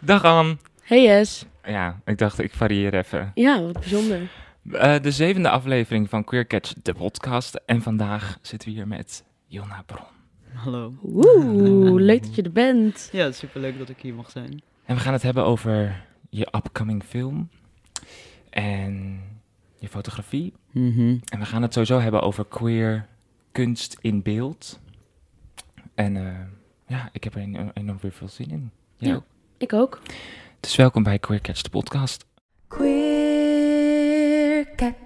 Dag Anne. Hey Yes. Ja, ik dacht ik varieer even. Ja, wat bijzonder. Uh, de zevende aflevering van Queer Catch, de podcast. En vandaag zitten we hier met Jonna Bron. Hallo. Oeh, leuk dat je er bent. Ja, superleuk dat ik hier mag zijn. En we gaan het hebben over je upcoming film. En je fotografie. Mm En we gaan het sowieso hebben over queer kunst in beeld. En uh, ja, ik heb er enorm weer veel zin in. Jij ja, ook? Ik ook. Dus welkom bij Queer Catch, de podcast. Queer Catch.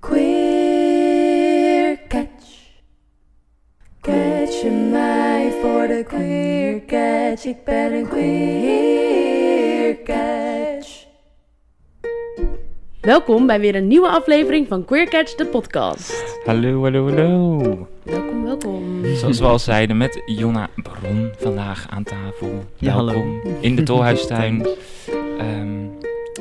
Queer Catch. Catch je mij voor de Queer Catch. Ik ben een Queer Catch. Welkom bij weer een nieuwe aflevering van Queer Catch, de podcast. Hallo, hallo, hallo. Welkom, welkom. Zoals we al zeiden, met Jonna Bron vandaag aan tafel. Ja, welkom hallo. in de Tolhuistuin. um,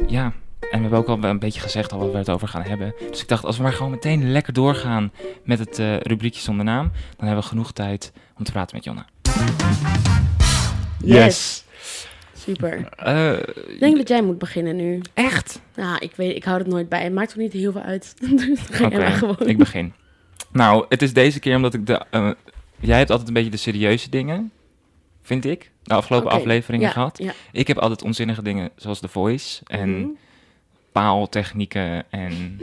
ja, en we hebben ook al een beetje gezegd al wat we het over gaan hebben. Dus ik dacht, als we maar gewoon meteen lekker doorgaan met het uh, rubriekje zonder naam, dan hebben we genoeg tijd om te praten met Jonna. Yes. yes. Super. Uh, ik denk dat jij moet beginnen nu. Echt? Nou, ik weet, ik hou het nooit bij. Het maakt toch niet heel veel uit. Oké, okay, gewoon. ik begin. Nou, het is deze keer omdat ik de... Uh, jij hebt altijd een beetje de serieuze dingen, vind ik. De afgelopen okay. afleveringen ja, gehad. Ja. Ik heb altijd onzinnige dingen, zoals The Voice en Mhm. paaltechnieken en...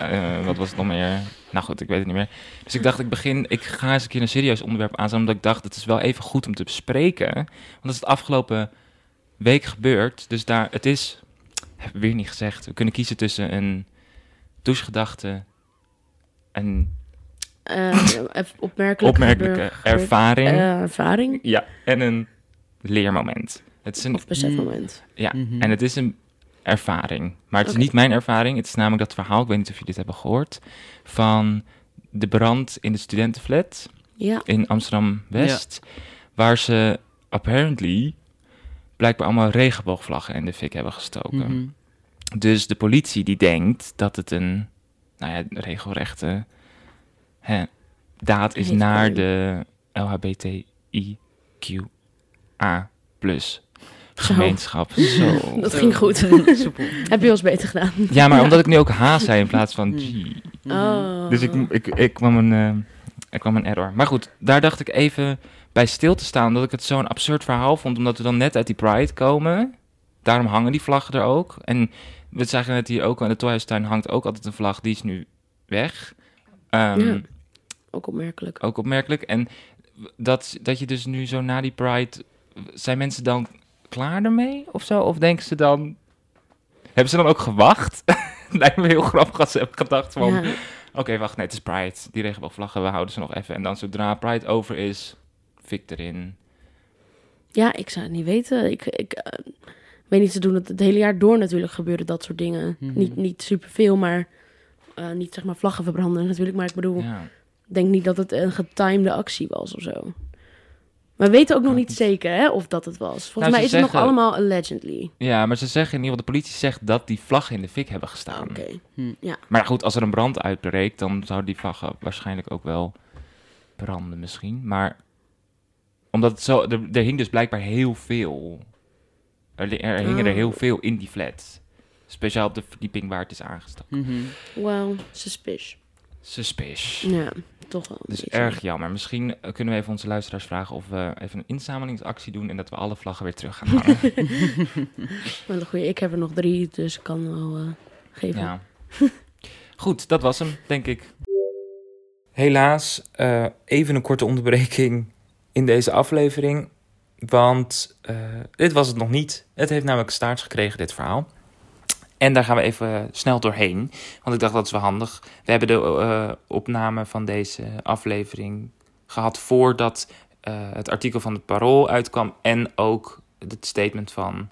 uh, wat was het nog meer? Nou goed, ik weet het niet meer. Dus ik dacht, ik begin... Ik ga eens een keer een serieus onderwerp aanzetten, omdat ik dacht, het is wel even goed om te bespreken. Want dat is het afgelopen week gebeurd. Dus daar, het is... Heb ik weer niet gezegd. We kunnen kiezen tussen een douchegedachte... Een uh, opmerkelijk opmerkelijke ervaring. Uh, ervaring. Ja, en een leermoment. Het is een, of besefmoment. Ja, Mm -hmm. en het is een ervaring. Maar het is niet mijn ervaring. Het is namelijk dat verhaal, ik weet niet of jullie dit hebben gehoord, van de brand in de studentenflat Ja. in Amsterdam-West. Waar ze apparently blijkbaar allemaal regenboogvlaggen in de fik hebben gestoken. Mhm. Dus de politie die denkt dat het een, nou ja, regelrechte hè, daad is naar de LHBTIQA plus gemeenschap. Zo. Dat ging goed. Soepel. Heb je wel eens beter gedaan? Ja, maar omdat ik nu ook H zei in plaats van G. Oh. Dus ik, ik, ik, kwam een, uh, ik kwam een error. Maar goed, daar dacht ik even bij stil te staan. Dat ik het zo'n absurd verhaal vond. Omdat we dan net uit die Pride komen. Daarom hangen die vlaggen er ook. En we zagen net hier ook aan de Tolhuistuin hangt ook altijd een vlag. Die is nu weg. Um, Ja. Ook opmerkelijk. Ook opmerkelijk. En dat, dat je dus nu zo na die Pride... Zijn mensen dan klaar ermee of zo? Of denken ze dan... Hebben ze dan ook gewacht? Lijkt me heel grappig als ze hebben gedacht van... Ja. Oké, wacht, nee, het is Pride. Die regenboogvlaggen, we houden ze nog even. En dan zodra Pride over is, fik erin. ja, ik zou het niet weten. Ik, ik eh, weet niet, ze doen het het hele jaar door natuurlijk gebeuren dat soort dingen. Mhm. Niet, niet superveel, maar eh, niet zeg maar vlaggen verbranden natuurlijk. Maar ik bedoel, Ja. ik denk niet dat het een getimede actie was of zo. Maar we weten ook nog niet zeker hè, of dat het was. Volgens Nou, mij is het nog allemaal allegedly. ja, maar ze zeggen in ieder geval, de politie zegt dat die vlaggen in de fik hebben gestaan. Oké. Hm. Maar goed, als er een brand uitbreekt, dan zouden die vlaggen waarschijnlijk ook wel branden misschien. Maar omdat het zo, er, er hing dus blijkbaar heel veel. Er, er hingen er Oh. heel veel in die flat. Speciaal op de verdieping waar het is aangestoken. Mhm. Well, suspicious. Suspicious. Ja, toch wel. Dus beetje. erg jammer. Misschien eh, kunnen we even onze luisteraars vragen of we even een inzamelingsactie doen en dat we alle vlaggen weer terug gaan. Maar een goeie, ik heb er nog drie, dus ik kan wel eh, geven. ja. Goed, dat was hem, denk ik. Helaas, eh, even een korte onderbreking in deze aflevering. Want eh, dit was het nog niet. Het heeft namelijk staarts gekregen, dit verhaal. En daar gaan we even snel doorheen. Want ik dacht dat is wel handig. We hebben de eh, opname van deze aflevering gehad voordat eh, het artikel van het Parool uitkwam. En ook het statement van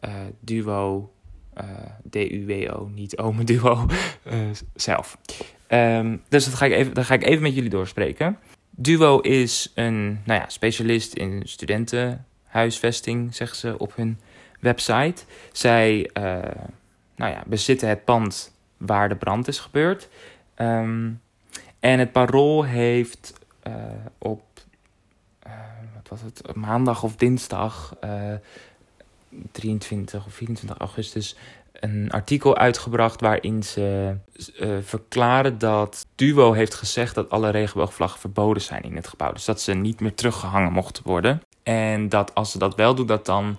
eh, Duo, eh, D-U-W-O, niet Ome Duo, eh, zelf. Ehm, dus dat ga ik even, dat ga ik even met jullie doorspreken. Duo is een nou ja, specialist in studentenhuisvesting, zeggen ze op hun website. Zij eh, nou ja, bezitten het pand waar de brand is gebeurd. Ehm, en het parool heeft eh, op, eh, wat was het, maandag of dinsdag, eh, 23 of 24 augustus, een artikel uitgebracht waarin ze eh, verklaren dat Duo heeft gezegd dat alle regenboogvlaggen verboden zijn in het gebouw. Dus dat ze niet meer teruggehangen mochten worden. En dat als ze dat wel doen, dat dan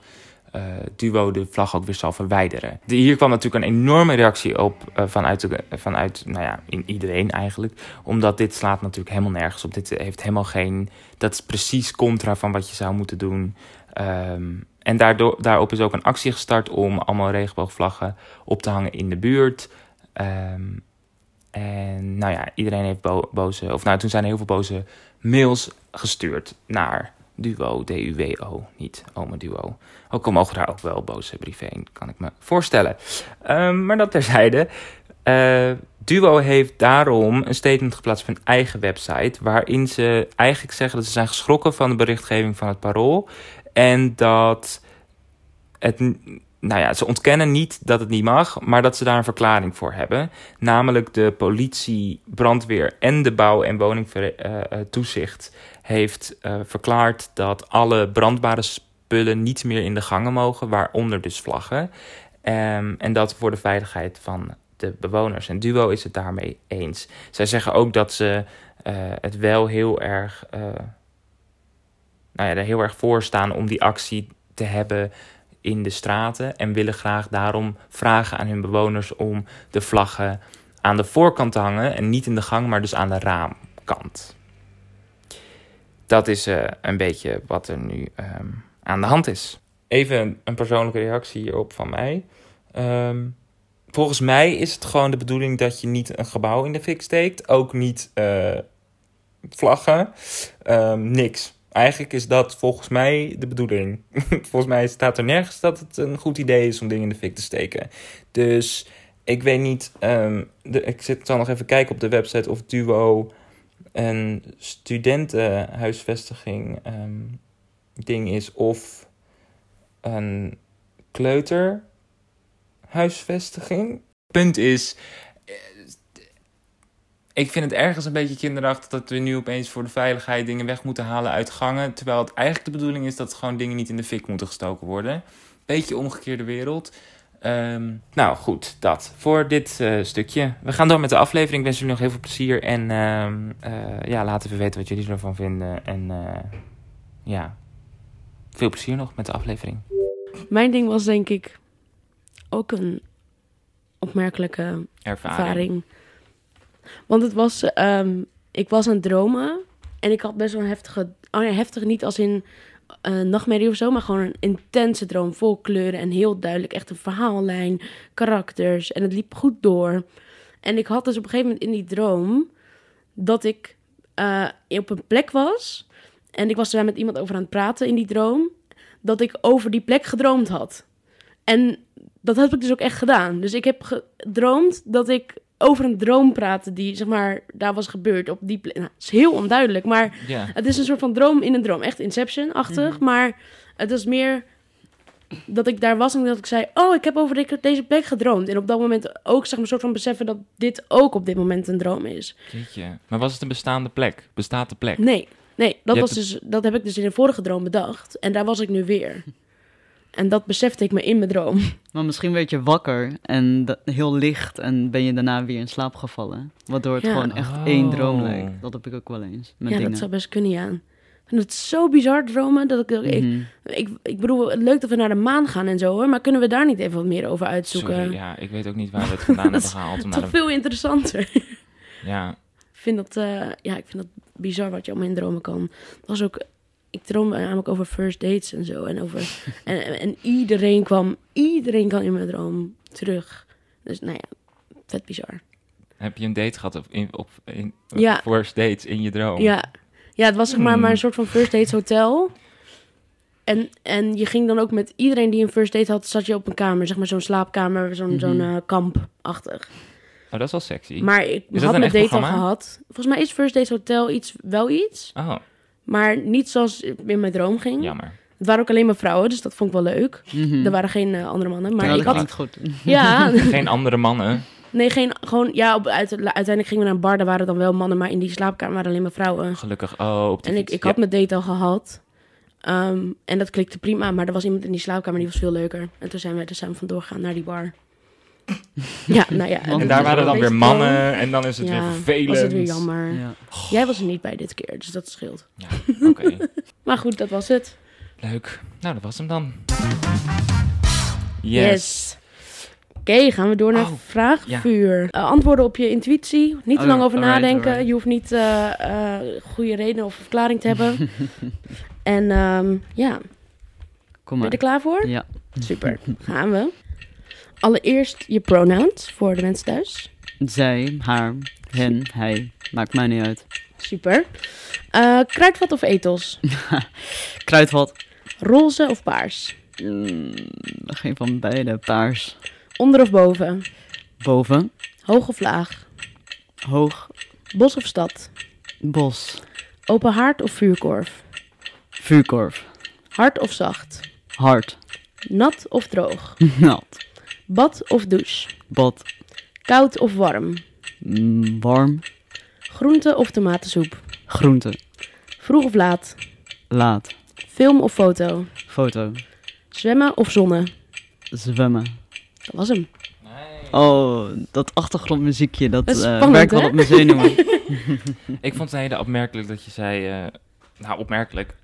eh, Duo de vlag ook weer zal verwijderen. De- hier kwam natuurlijk een enorme reactie op eh, vanuit, vanuit nou ja, in iedereen eigenlijk. Omdat dit slaat natuurlijk helemaal nergens op. Dit heeft helemaal geen... Dat is precies contra van wat je zou moeten doen. Ehm, en daardoor, daarop is ook een actie gestart om allemaal regenboogvlaggen op te hangen in de buurt. Ehm, en nou ja, iedereen heeft bo- boze... Of nou, toen zijn er heel veel boze mails gestuurd naar Duo, D-U-W-O, niet Ome Duo. Ook al mogen daar ook wel boze brieven kan ik me voorstellen. Ehm, maar dat terzijde. Eh Duo heeft daarom een statement geplaatst op hun eigen website... waarin ze eigenlijk zeggen dat ze zijn geschrokken van de berichtgeving van het Parool... en dat het... Nou ja, ze ontkennen niet dat het niet mag, maar dat ze daar een verklaring voor hebben. Namelijk de politie, brandweer en de bouw- en woningtoezicht heeft eh, verklaard dat alle brandbare spullen niet meer in de gangen mogen, waaronder dus vlaggen. Ehm, en dat voor de veiligheid van de bewoners. En Duo is het daarmee eens. Zij zeggen ook dat ze eh, het wel heel erg, eh, nou ja, er heel erg voor staan om die actie te hebben in de straten. En willen graag daarom vragen aan hun bewoners om de vlaggen aan de voorkant te hangen. En niet in de gang, maar dus aan de raamkant. Dat is eh, een beetje wat er nu ehm, aan de hand is. Even een persoonlijke reactie hierop van mij. Ehm, volgens mij is het gewoon de bedoeling dat je niet een gebouw in de fik steekt. Ook niet eh, vlaggen. Ehm, niks. Eigenlijk is dat volgens mij de bedoeling. volgens mij staat er nergens dat het een goed idee is om dingen in de fik te steken. Dus ik weet niet. ehm, de, ik zit, zal nog even kijken op de website of Duo een studentenhuisvestiging ehm, ding is of een kleuterhuisvestiging. Punt is, ik vind het ergens een beetje kinderachtig dat we nu opeens voor de veiligheid dingen weg moeten halen uit gangen. Terwijl het eigenlijk de bedoeling is dat gewoon dingen niet in de fik moeten gestoken worden. Beetje omgekeerde wereld. Ehm, nou goed, dat voor dit eh, stukje. We gaan door met de aflevering. Ik wens jullie nog heel veel plezier. En ehm, eh, ja, laat even weten wat jullie ervan vinden. En eh, ja, veel plezier nog met de aflevering. Mijn ding was denk ik ook een opmerkelijke Ervaring. ervaring. Want het was, ehm, ik was aan het dromen en ik had best wel een heftige, oh ja, heftig niet als in eh nachtmerrie of zo, maar gewoon een intense droom vol kleuren en heel duidelijk echt een verhaallijn, karakters en het liep goed door. En ik had dus op een gegeven moment in die droom dat ik eh, op een plek was en ik was daar met iemand over aan het praten in die droom, dat ik over die plek gedroomd had. En dat heb ik dus ook echt gedaan. Dus ik heb gedroomd dat ik over een droom praatte die, zeg maar, daar was gebeurd op die plek. Nou, het is heel onduidelijk, maar Ja, het is een soort van droom in een droom. Echt Inception-achtig, maar het is meer dat ik daar was en dat ik zei... oh, ik heb over de- deze plek gedroomd. En op dat moment ook, zeg maar, een soort van beseffen... dat dit ook op dit moment een droom is. jeetje. Maar was het een bestaande plek? Bestaat de plek? Nee, nee, dat, was dus, dat heb ik dus in de vorige droom bedacht. En daar was ik nu weer. En dat besefte ik me in mijn droom. Maar misschien werd je wakker en heel licht en ben je daarna weer in slaap gevallen. Waardoor het Ja. gewoon echt Oh. één droom lijkt. Dat heb ik ook wel eens met ja, dingen. dat zou best kunnen, ja. Ik vind het zo bizar dromen dat ik... ik, Mhm. ik, ik bedoel, leuk dat we naar de maan gaan en zo, hoor. Maar kunnen we daar niet even wat meer over uitzoeken? Sorry, ja, ik weet ook niet waar we het vandaan hebben gehaald. Om naar Toch de... veel interessanter. Ja, Ik vind dat, eh, ja, ik vind dat bizar wat je allemaal in dromen kan. Dat was ook, ik droomde namelijk over first dates en zo. En, over, en, en, en iedereen kwam, iedereen kwam in mijn droom terug. Dus nou ja, vet bizar. heb je een date gehad op, in, op in, Ja. first dates in je droom? Ja. ja, het was zeg maar, Hmm. maar een soort van first dates hotel. En, en je ging dan ook met iedereen die een first date had, zat je op een kamer. Zeg maar zo'n slaapkamer, zo'n Mhm. zo'n eh, kampachtig. Oh, dat is wel sexy. Maar ik had mijn date al gehad. Volgens mij is first dates hotel iets, wel iets. Oh, Maar niet zoals in mijn droom ging. jammer. Het waren ook alleen maar vrouwen, dus dat vond ik wel leuk. Mhm. Er waren geen eh, andere mannen. Maar Ja, ik dat had... goed. Ja, Geen andere mannen. nee, geen... Gewoon, ja, op, uit, uiteindelijk gingen we naar een bar. Daar waren dan wel mannen, maar in die slaapkamer waren alleen maar vrouwen. Gelukkig. Oh, op de En ik, fiets. ik had mijn date al gehad. Ehm, en dat klikte prima, maar er was iemand in die slaapkamer die was veel leuker. En toen zijn we, zijn we vandoor gegaan naar die bar. ja, nou ja. En daar waren dan weer mannen en dan is het ja, weer vervelend. was het weer jammer. Ja. Jij was er niet bij dit keer, dus dat scheelt. Ja, oké. Maar goed, dat was het. Leuk. Nou, dat was hem dan. Yes. Oké, gaan we door naar Oh, vraagvuur. Eh, antwoorden op je intuïtie. Niet te Oh, lang over alright, nadenken. alright. Je hoeft niet eh eh, goede reden of verklaring te hebben. en ehm, ja, ben Kom je maar. er klaar voor? Ja. Super, gaan we. Allereerst je pronouns voor de mensen thuis. Zij, haar, hen, hij. Maakt mij niet uit. Super. Eh, kruidvat of etels? Kruidvat. Roze of paars? Mm, geen van beide. Paars. Onder of boven? Boven. Hoog of laag? Hoog. Bos of stad? Bos. Open haard of vuurkorf? Vuurkorf. Hard of zacht? Hard. Nat of droog? Nat. Bad of douche? Bad. Koud of warm? Mm, warm. Groente of tomatensoep? Groente. Vroeg of laat? Laat. Film of foto? Foto. Zwemmen of zonnen? Zwemmen. Dat was hem. Oh, dat achtergrondmuziekje, dat, Dat eh, werkt wel hè? op mijn zenuwen. Ik vond het hele opmerkelijk dat je zei... eh, nou, opmerkelijk.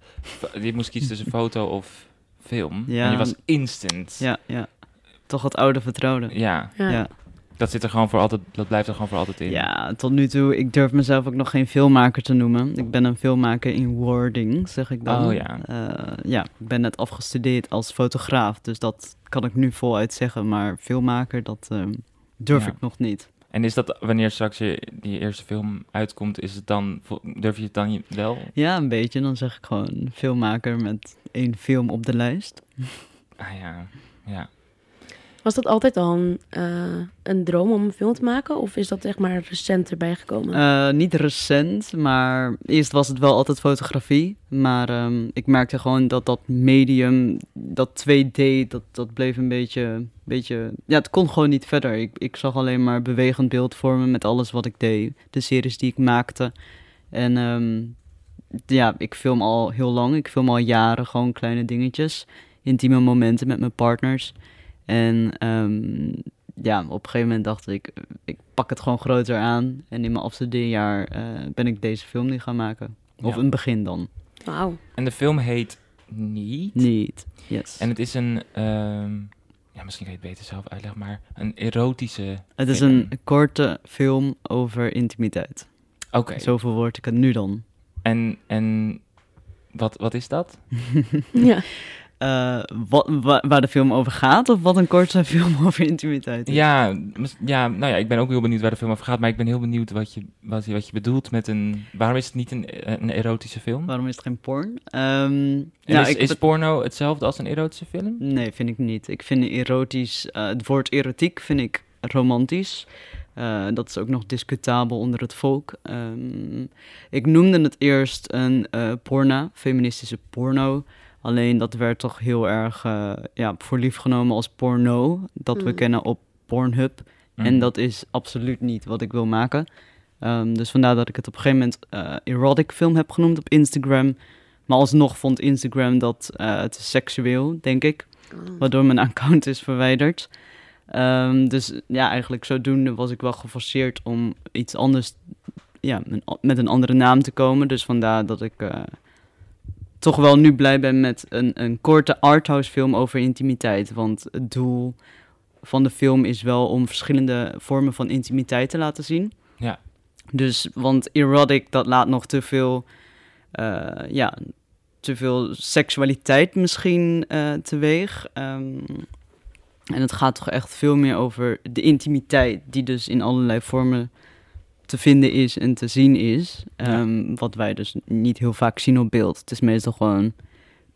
Je moest kiezen tussen foto of film. Ja. En je was instant. ja, ja. Toch het oude vertrouwde. Ja, Ja. Ja. dat zit er gewoon voor altijd... Dat blijft er gewoon voor altijd in. Ja, tot nu toe, ik durf mezelf ook nog geen filmmaker te noemen. Ik ben een filmmaker in wording, zeg ik dan. Oh, ja. Eh, ja, ik ben net afgestudeerd als fotograaf, dus dat kan ik nu voluit zeggen. Maar filmmaker, dat ehm, durf Ja. ik nog niet. En is dat wanneer straks je, die eerste film uitkomt, is het dan, durf je het dan je- wel? Ja, een beetje. Dan zeg ik gewoon filmmaker met één film op de lijst. Ah ja, ja. Was dat altijd al een, eh, een droom om een film te maken? Of is dat echt maar recent erbij gekomen? Eh, niet recent, maar eerst was het wel altijd fotografie. Maar ehm, ik merkte gewoon dat dat medium, dat 2D, dat, dat bleef een beetje, beetje... Ja, het kon gewoon niet verder. Ik, ik zag alleen maar bewegend beeld vormen met alles wat ik deed. De series die ik maakte. En ehm, ja, ik film al heel lang. Ik film al jaren gewoon kleine dingetjes. Intieme momenten met mijn partners. En ehm, ja, op een gegeven moment dacht ik, ik pak het gewoon groter aan. En in mijn afstudeerjaar eh, ben ik deze film nu gaan maken. Of Ja. een begin dan. Wauw. En de film heet Niet. Niet. Yes. En het is een, ehm, ja, misschien kan je het beter zelf uitleggen, maar een erotische het is film. een korte film over intimiteit. Oké, Zo verwoord ik het nu dan. en, en wat, wat is dat? Ja. Eh, wat, wa- waar de film over gaat of wat een korte film over intimiteit is? Ja, ja, nou ja, ik ben ook heel benieuwd waar de film over gaat, maar ik ben heel benieuwd wat je, wat je, wat je bedoelt met een... Waarom is het niet een, een erotische film? Waarom is het geen porn? Ehm, ja, is, ik porno hetzelfde als een erotische film? Nee, vind ik niet. Ik vind erotisch, eh, het woord erotiek vind ik romantisch. Eh, dat is ook nog discutabel onder het volk. Ehm, ik noemde het eerst een eh porno, feministische porno. Alleen dat werd toch heel erg eh, ja, voor lief genomen als porno. Dat we Mm. kennen op Pornhub. Mm. En dat is absoluut niet wat ik wil maken. Ehm, dus vandaar dat ik het op een gegeven moment eh, erotic film heb genoemd op Instagram. Maar alsnog vond Instagram dat eh, het is seksueel, denk ik. Waardoor mijn account is verwijderd. Ehm, dus ja, eigenlijk zodoende was ik wel geforceerd om iets anders, ja, met een andere naam te komen. Dus vandaar dat ik eh, toch wel nu blij ben met een, een korte arthouse film over intimiteit. Want het doel van de film is wel om verschillende vormen van intimiteit te laten zien. Ja. Dus, want erotic, dat laat nog te veel, eh, ja, te veel seksualiteit misschien eh, teweeg. Ehm, en het gaat toch echt veel meer over de intimiteit, die dus in allerlei vormen te vinden is en te zien is. Ehm, Wat wij dus niet heel vaak zien op beeld. Het is meestal gewoon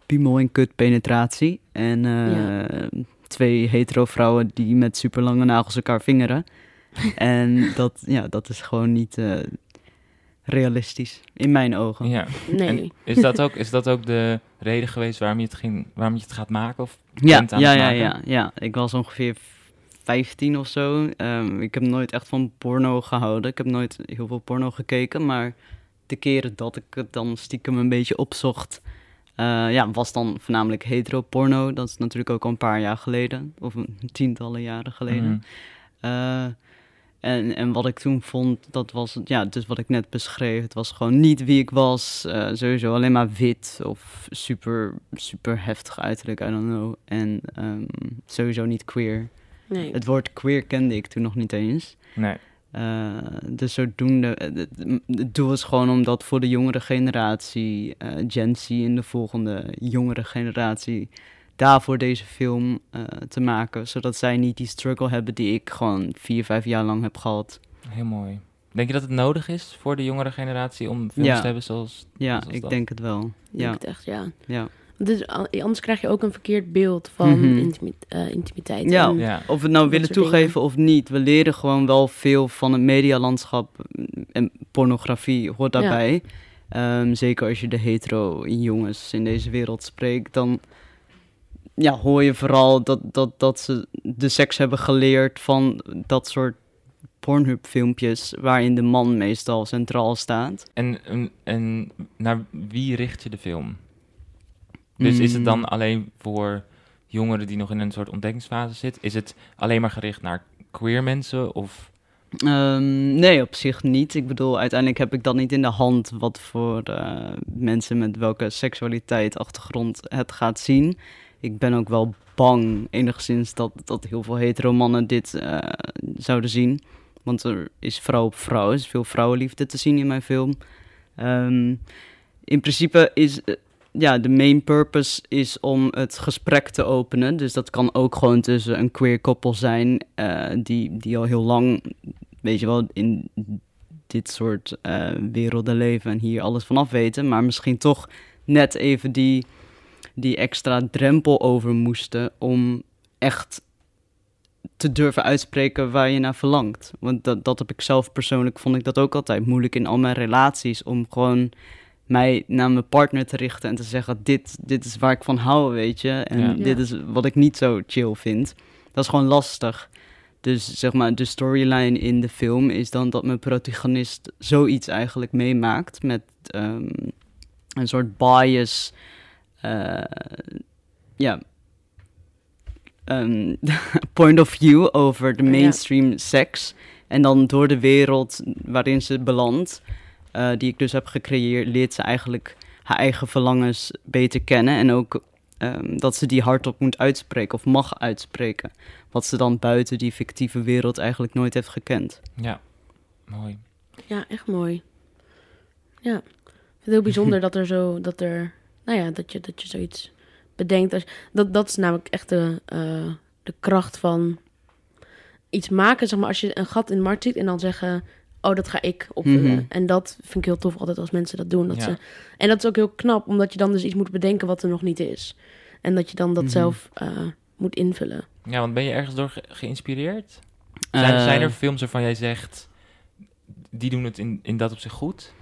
piemel en kut penetratie. En eh, Ja. twee hetero vrouwen die met super lange nagels elkaar vingeren. en dat, ja, dat is gewoon niet eh, realistisch, in mijn ogen. Ja. Nee. En is dat, ook, is dat ook de reden geweest waarom je het, ging, waarom je het gaat maken? Of Ja, bent aan ja, het ja, maken? ja, ja. Ik was ongeveer 15 of zo. Ehm, ik heb nooit echt van porno gehouden. Ik heb nooit heel veel porno gekeken. Maar de keren dat ik het dan stiekem een beetje opzocht, Eh, ja, was dan voornamelijk hetero-porno. Dat is natuurlijk ook al een paar jaar geleden. Of een tientallen jaren geleden. Mhm. Eh, en, en wat ik toen vond, dat was ja, dus wat ik net beschreef. Het was gewoon niet wie ik was. eh, sowieso alleen maar wit of super, super heftig uiterlijk, I don't know. En ehm, sowieso niet queer. Nee. Het woord queer kende ik toen nog niet eens. Nee. Eh, dus zodoende, eh, het, het doel is gewoon om dat voor de jongere generatie, eh, Gen Z in de volgende jongere generatie, daarvoor deze film eh, te maken. Zodat zij niet die struggle hebben die ik gewoon vier, vijf jaar lang heb gehad. Heel mooi. Denk je dat het nodig is voor de jongere generatie om films Ja. te hebben zoals... Ja, Zoals ik dat. denk het wel. Ik Ja, denk het echt, ja. ja. Dus, anders krijg je ook een verkeerd beeld van Mhm. intimi- eh, intimiteit. Ja. Ja. Of we het nou willen dingen. toegeven of niet, we leren gewoon wel veel van het medialandschap mm, en pornografie hoort Ja. daarbij. Ehm, zeker als je de hetero jongens in deze wereld spreekt, dan ja, hoor je vooral dat, dat, dat ze de seks hebben geleerd van dat soort Pornhub filmpjes waarin de man meestal centraal staat. En, en, en naar wie richt je de film? Dus is het dan Mm. alleen voor jongeren die nog in een soort ontdekkingsfase zitten? Is het alleen maar gericht naar queer mensen? Of Ehm, nee, op zich niet. Ik bedoel, uiteindelijk heb ik dat niet in de hand wat voor eh, mensen met welke seksualiteit, achtergrond het gaat zien. Ik ben ook wel bang, enigszins, dat, dat heel veel hetero mannen dit eh, zouden zien. Want er is vrouw op vrouw, er is veel vrouwenliefde te zien in mijn film. Ehm, in principe is eh, ja, de main purpose is om het gesprek te openen. Dus dat kan ook gewoon tussen een queer koppel zijn eh, die, die al heel lang, weet je wel, in dit soort eh, werelden leven en hier alles vanaf weten. Maar misschien toch net even die, die extra drempel over moesten om echt te durven uitspreken waar je naar verlangt. Want dat, dat heb ik zelf persoonlijk, vond ik dat ook altijd moeilijk in al mijn relaties. Om gewoon mij naar mijn partner te richten en te zeggen: dit, dit is waar ik van hou, weet je. En Ja. dit Ja. is wat ik niet zo chill vind. Dat is gewoon lastig. Dus zeg maar, de storyline in de film is dan dat mijn protagonist zoiets eigenlijk meemaakt met ehm, een soort bias. eh, ja. ehm, point of view over de Ja. mainstream seks. En dan door de wereld waarin ze belandt, eh, die ik dus heb gecreëerd, leert ze eigenlijk haar eigen verlangens beter kennen. En ook ehm, dat ze die hardop moet uitspreken of mag uitspreken. Wat ze dan buiten die fictieve wereld eigenlijk nooit heeft gekend. ja, mooi. Ja, echt mooi. Ja. Ik vind het heel bijzonder dat er zo, dat er, nou ja, dat je, dat je zoiets bedenkt. Als, dat, dat is namelijk echt de, eh, de kracht van iets maken. Zeg maar, als je een gat in de markt ziet en dan zeggen, oh, dat ga ik opvullen. Mhm. En dat vind ik heel tof altijd als mensen dat doen. Dat Ja. ze, en dat is ook heel knap, omdat je dan dus iets moet bedenken wat er nog niet is. En dat je dan dat Mhm. zelf eh, moet invullen. Ja, want ben je ergens door ge- geïnspireerd? Zijn, Eh, zijn er films waarvan jij zegt, die doen het in, in dat op zich goed?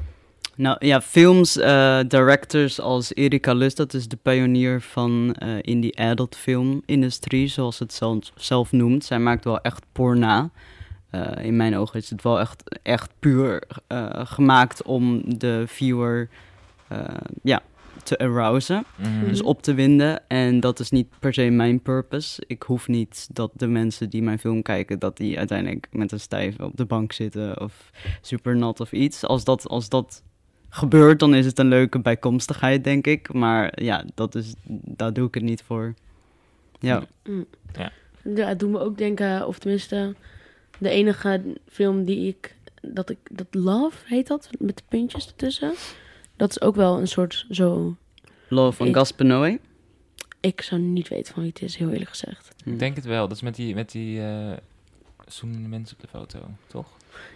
Nou ja, films, eh, directors als Erika Lust, dat is de pionier van eh indie adult film industrie, zoals het zelf, zelf noemt. Zij maakt wel echt porna. Eh, in mijn ogen is het wel echt, echt puur eh, gemaakt om de viewer eh, ja, te arousen. Mhm. Dus op te winden. En dat is niet per se mijn purpose. Ik hoef niet dat de mensen die mijn film kijken, dat die uiteindelijk met een stijf op de bank zitten of super nat of iets. Als dat, als dat gebeurt, dan is het een leuke bijkomstigheid, denk ik. Maar ja, dat is, daar doe ik het niet voor. Ja. Mm. Ja. Ja, het doet me ook denken, of tenminste, de enige film die ik, dat ik, dat Love heet dat, met de puntjes ertussen. Dat is ook wel een soort zo, Love van Gaspar Noé. ik zou niet weten van wie het is, heel eerlijk gezegd. Ik denk het wel. Dat is met die, met die eh zoenende mensen op de foto, toch?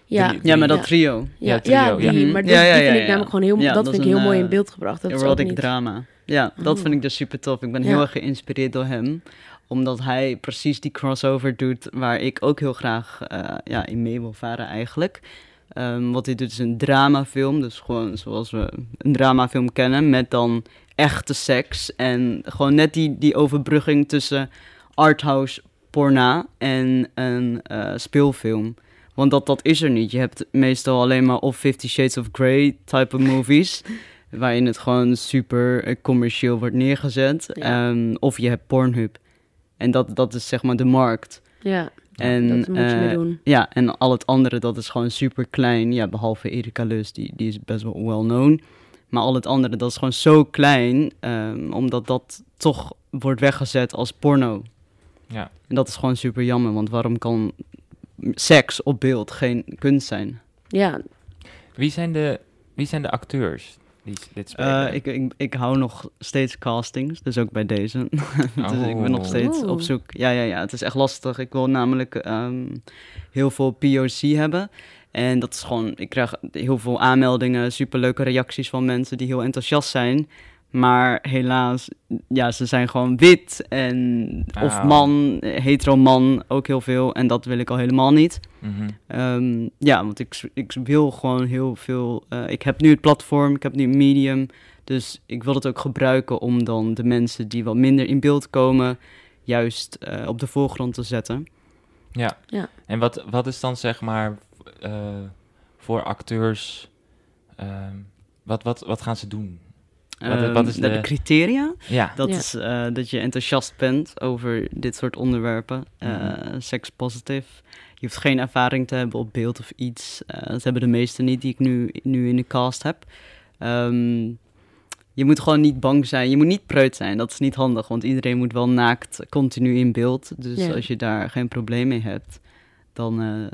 Ja, Drie- Ja, maar dat Ja. trio. ja, Ja, trio, ja, die, ja. maar die, Ja, ja, die ja, vind ik ja. namelijk gewoon heel, Ja, dat, dat vind is ik heel een, mooi in eh, beeld gebracht. Dat is Erotic niet. drama. Ja, dat Oh. vind ik dus super tof. Ik ben Ja. heel erg geïnspireerd door hem. Omdat hij precies die crossover doet waar ik ook heel graag eh, ja, in mee wil varen eigenlijk. Ehm, wat hij doet is een dramafilm. Dus gewoon zoals we een dramafilm kennen. Met dan echte seks. En gewoon net die, die overbrugging tussen arthouse porna en een eh, speelfilm. Want dat, dat is er niet. Je hebt meestal alleen maar of Fifty Shades of Grey type of movies. waarin het gewoon super eh, commercieel wordt neergezet. Ja. Ehm, of je hebt Pornhub. En dat, dat is zeg maar de markt. Ja, En, dat moet je eh, mee doen. Ja, en al het andere, dat is gewoon super klein. Ja, behalve Erika Lust, die, die is best wel well known. Maar al het andere, dat is gewoon zo klein, ehm, omdat dat toch wordt weggezet als porno. Ja. En dat is gewoon super jammer, want waarom kan seks op beeld geen kunst zijn? Ja, Wie zijn de, wie zijn de acteurs die dit spelen? Eh, ik, ik, ik hou nog steeds castings, dus ook bij deze. dus ik ben nog Oh. steeds op zoek. Ja, ja, ja, het is echt lastig. Ik wil namelijk ehm, heel veel POC hebben. En dat is gewoon, ik krijg heel veel aanmeldingen, superleuke reacties van mensen die heel enthousiast zijn. Maar helaas, ja, ze zijn gewoon wit en of man, hetero man, ook heel veel. En dat wil ik al helemaal niet. Mhm. Ehm, ja, want ik, ik wil gewoon heel veel. eh, ik heb nu het platform, ik heb nu een medium. Dus ik wil het ook gebruiken om dan de mensen die wat minder in beeld komen, juist eh, op de voorgrond te zetten. Ja. Ja. En wat, wat is dan zeg maar eh, voor acteurs, ehm, wat, wat, wat gaan ze doen? Wat- Ehm, wat is de... de- criteria? Ja. Dat Ja. is eh, dat je enthousiast bent over dit soort onderwerpen. eh Mhm. Sekspositief. Je hoeft geen ervaring te hebben op beeld of iets. Eh, dat hebben de meesten niet die ik nu, nu in de cast heb. Ehm, je moet gewoon niet bang zijn. Je moet niet preut zijn. Dat is niet handig, want iedereen moet wel naakt continu in beeld. Dus Ja. als je daar geen probleem mee hebt, dan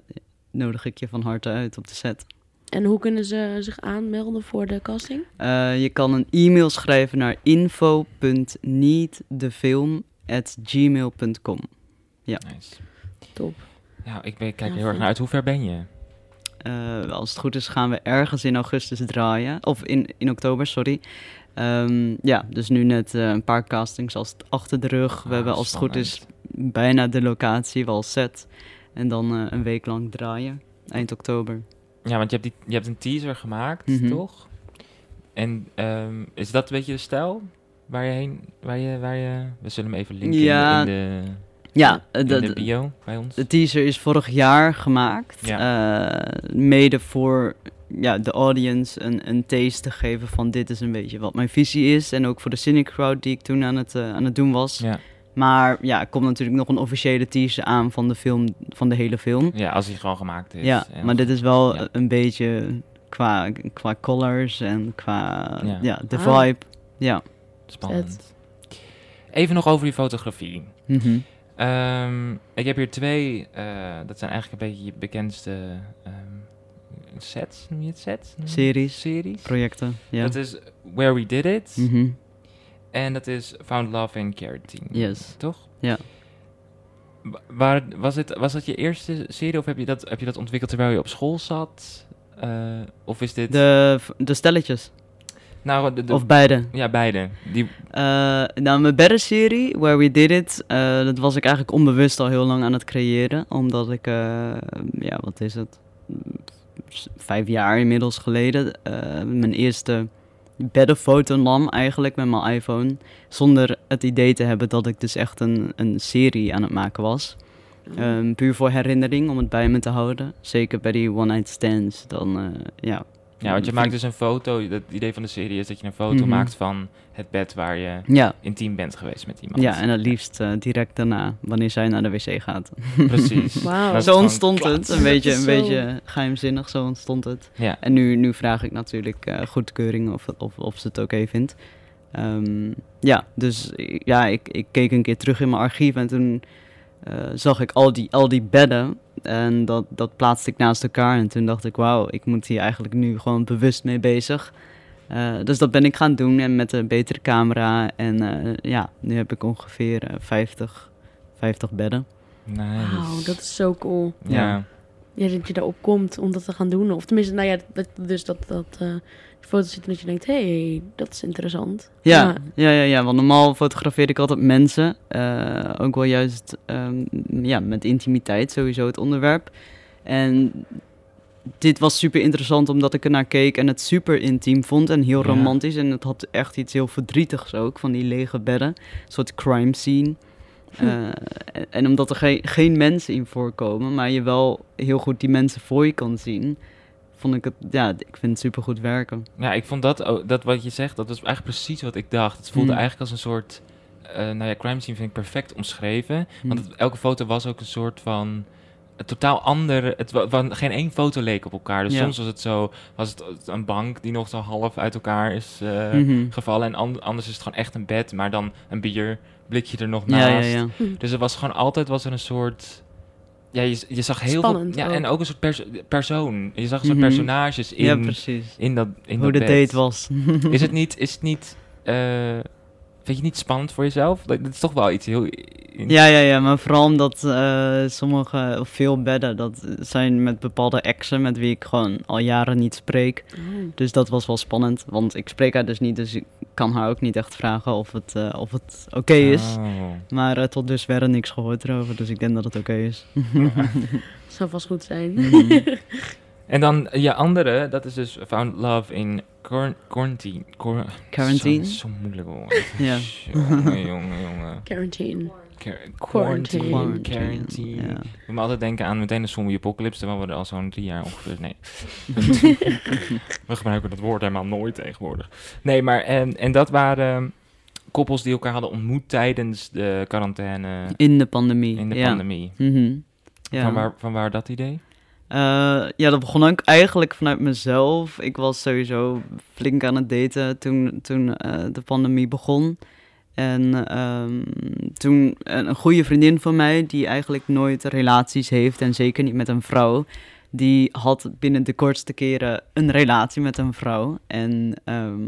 nodig ik je van harte uit op de set. En hoe kunnen ze zich aanmelden voor de casting? Eh, je kan een e-mail schrijven naar info.needthefilm.gmail.com Nice. Top. Ja, ik ben, kijk Ja, heel erg naar uit. Hoe ver ben je? Eh, als het goed is gaan we ergens in augustus draaien. Of in, in oktober, sorry. Ehm, ja, dus nu net eh, een paar castings als het achter de rug. We Ah, hebben als het goed is bijna de locatie wel set. En dan eh, een week lang draaien. Eind oktober. Ja, want je hebt, die, je hebt een teaser gemaakt, Mhm. toch? En ehm, is dat een beetje de stijl waar je heen, waar je, waar je, we zullen hem even linken Ja, in, de, Ja, de de, bio bij ons. de teaser is vorig jaar gemaakt. Eh, mede voor ja, de audience een, een taste te geven van dit is een beetje wat mijn visie is. En ook voor de Cynic Crowd die ik toen aan het, eh, aan het doen was. Ja, Maar ja, er komt natuurlijk nog een officiële teaser aan van de film, van de hele film. ja, als hij gewoon gemaakt is. Ja, maar dit is wel ja. een beetje qua, qua colors en qua Ja. ja. de Ah. vibe. Ja. Spannend. Even nog over die fotografie. Mhm. Ehm, ik heb hier twee, eh, dat zijn eigenlijk een beetje je bekendste ehm, sets, noem je het sets? Series. Series. Projecten. Ja. Dat is Where We Did It Mhm. En dat is Found Love in Carotene. Yes. Toch? Ja. Wa- Waar, was, het, was dat je eerste serie of heb je dat, heb je dat ontwikkeld terwijl je op school zat? Eh, of is dit... De, de stelletjes. nou, de, de- Of beide. Ja, beide. Die, Eh, nou, mijn better serie, Where We Did It, eh, dat was ik eigenlijk onbewust al heel lang aan het creëren. Omdat ik, ja, wat is het? S- Vijf jaar inmiddels geleden, mijn eerste beddenfoto nam eigenlijk met mijn iPhone. Zonder het idee te hebben dat ik dus echt een, een serie aan het maken was. Ehm, puur voor herinnering, om het bij me te houden. Zeker bij die one-night stands, dan, eh, ja. Ja, want je maakt dus een foto. Het idee van de serie is dat je een foto Mhm. maakt van het bed waar je Ja, intiem bent geweest met iemand. ja, en het liefst eh, direct daarna, wanneer zij naar de wc gaat. Precies. Is Zo ontstond klats. het. Een beetje, een zo- beetje geheimzinnig, zo ontstond het. Ja. En nu, nu vraag ik natuurlijk eh, goedkeuring of, of, of ze het oké vindt. Ehm, ja, dus ja, ik, ik keek een keer terug in mijn archief en toen eh, zag ik al die, al die bedden. En dat, dat plaatste ik naast elkaar. En toen dacht ik, wauw, ik moet hier eigenlijk nu gewoon bewust mee bezig. Eh, dus dat ben ik gaan doen en met een betere camera. En eh, ja, nu heb ik ongeveer eh, 50, 50 bedden. Nice. Wauw, dat is zo cool. Ja. Ja, dat je daarop komt om dat te gaan doen. Of tenminste, nou ja, dat, dus dat, dat eh, die foto's zitten dat je denkt, hé, hey, dat is interessant. Ja, ja, ja, ja, want normaal fotografeer ik altijd mensen. eh, ook wel juist ehm, ja, met intimiteit sowieso het onderwerp. En dit was super interessant omdat ik er naar keek en het super intiem vond en heel Ja. romantisch. En het had echt iets heel verdrietigs ook, van die lege bedden. Een soort crime scene. Hm. Eh, en, en omdat er geen, geen mensen in voorkomen, maar je wel heel goed die mensen voor je kan zien, vond ik het, ja, ik vind het supergoed werken. Ja, ik vond dat, ook- dat wat je zegt, dat was eigenlijk precies wat ik dacht. Het voelde Hmm. eigenlijk als een soort, eh nou ja, crime scene vind ik perfect omschreven. Hmm. Want het- elke foto was ook een soort van, een totaal ander, het wa- wa- geen één foto leek op elkaar. Dus Ja. soms was het zo, was het een bank die nog zo half uit elkaar is eh, Mhm. gevallen. En an- anders is het gewoon echt een bed, maar dan een bierblikje er nog naast. ja, ja. Dus er was gewoon altijd was er een soort. Ja, je, je zag heel Spannend veel. Ja, ook. en ook een soort perso- persoon. Je zag een soort Mhm. personages in, ja, precies. in dat. In Hoe dat de bed. date was. Is het niet. Is het niet eh, vind je het niet spannend voor jezelf? Dat, dat is toch wel iets heel. Ja, ja, ja, maar vooral omdat eh, sommige, of veel bedden, dat zijn met bepaalde exen met wie ik gewoon al jaren niet spreek. Oh. Dus dat was wel spannend, want ik spreek haar dus niet, dus ik kan haar ook niet echt vragen of het, eh, of het oké is. Oh. Maar eh, tot dusver niks gehoord erover, dus ik denk dat het oké is. Zou vast goed zijn. Mhm. En dan je andere, dat is dus Found Love in quar- Quarantine. Quar- Quarantine? Zo, zo moeilijk hoor. Ja. Jongen, jongen, jongen. Quarantine. Quar- Quarantine. Quarantine. Quarantine. Ja. Ik moet me altijd denken aan meteen de zombie apocalypse, terwijl we er al zo'n drie jaar ongeveer... Nee. we gebruiken dat woord helemaal nooit tegenwoordig. Nee, maar en, en dat waren koppels die elkaar hadden ontmoet tijdens de quarantaine In de pandemie. in de ja. pandemie. Mhm. Ja. Van, waar, van waar dat idee? Eh, ja, dat begon ook eigenlijk vanuit mezelf. Ik was sowieso flink aan het daten toen, toen eh, de pandemie begon. En ehm, toen een, een goede vriendin van mij, die eigenlijk nooit relaties heeft en zeker niet met een vrouw, die had binnen de kortste keren een relatie met een vrouw. En ehm,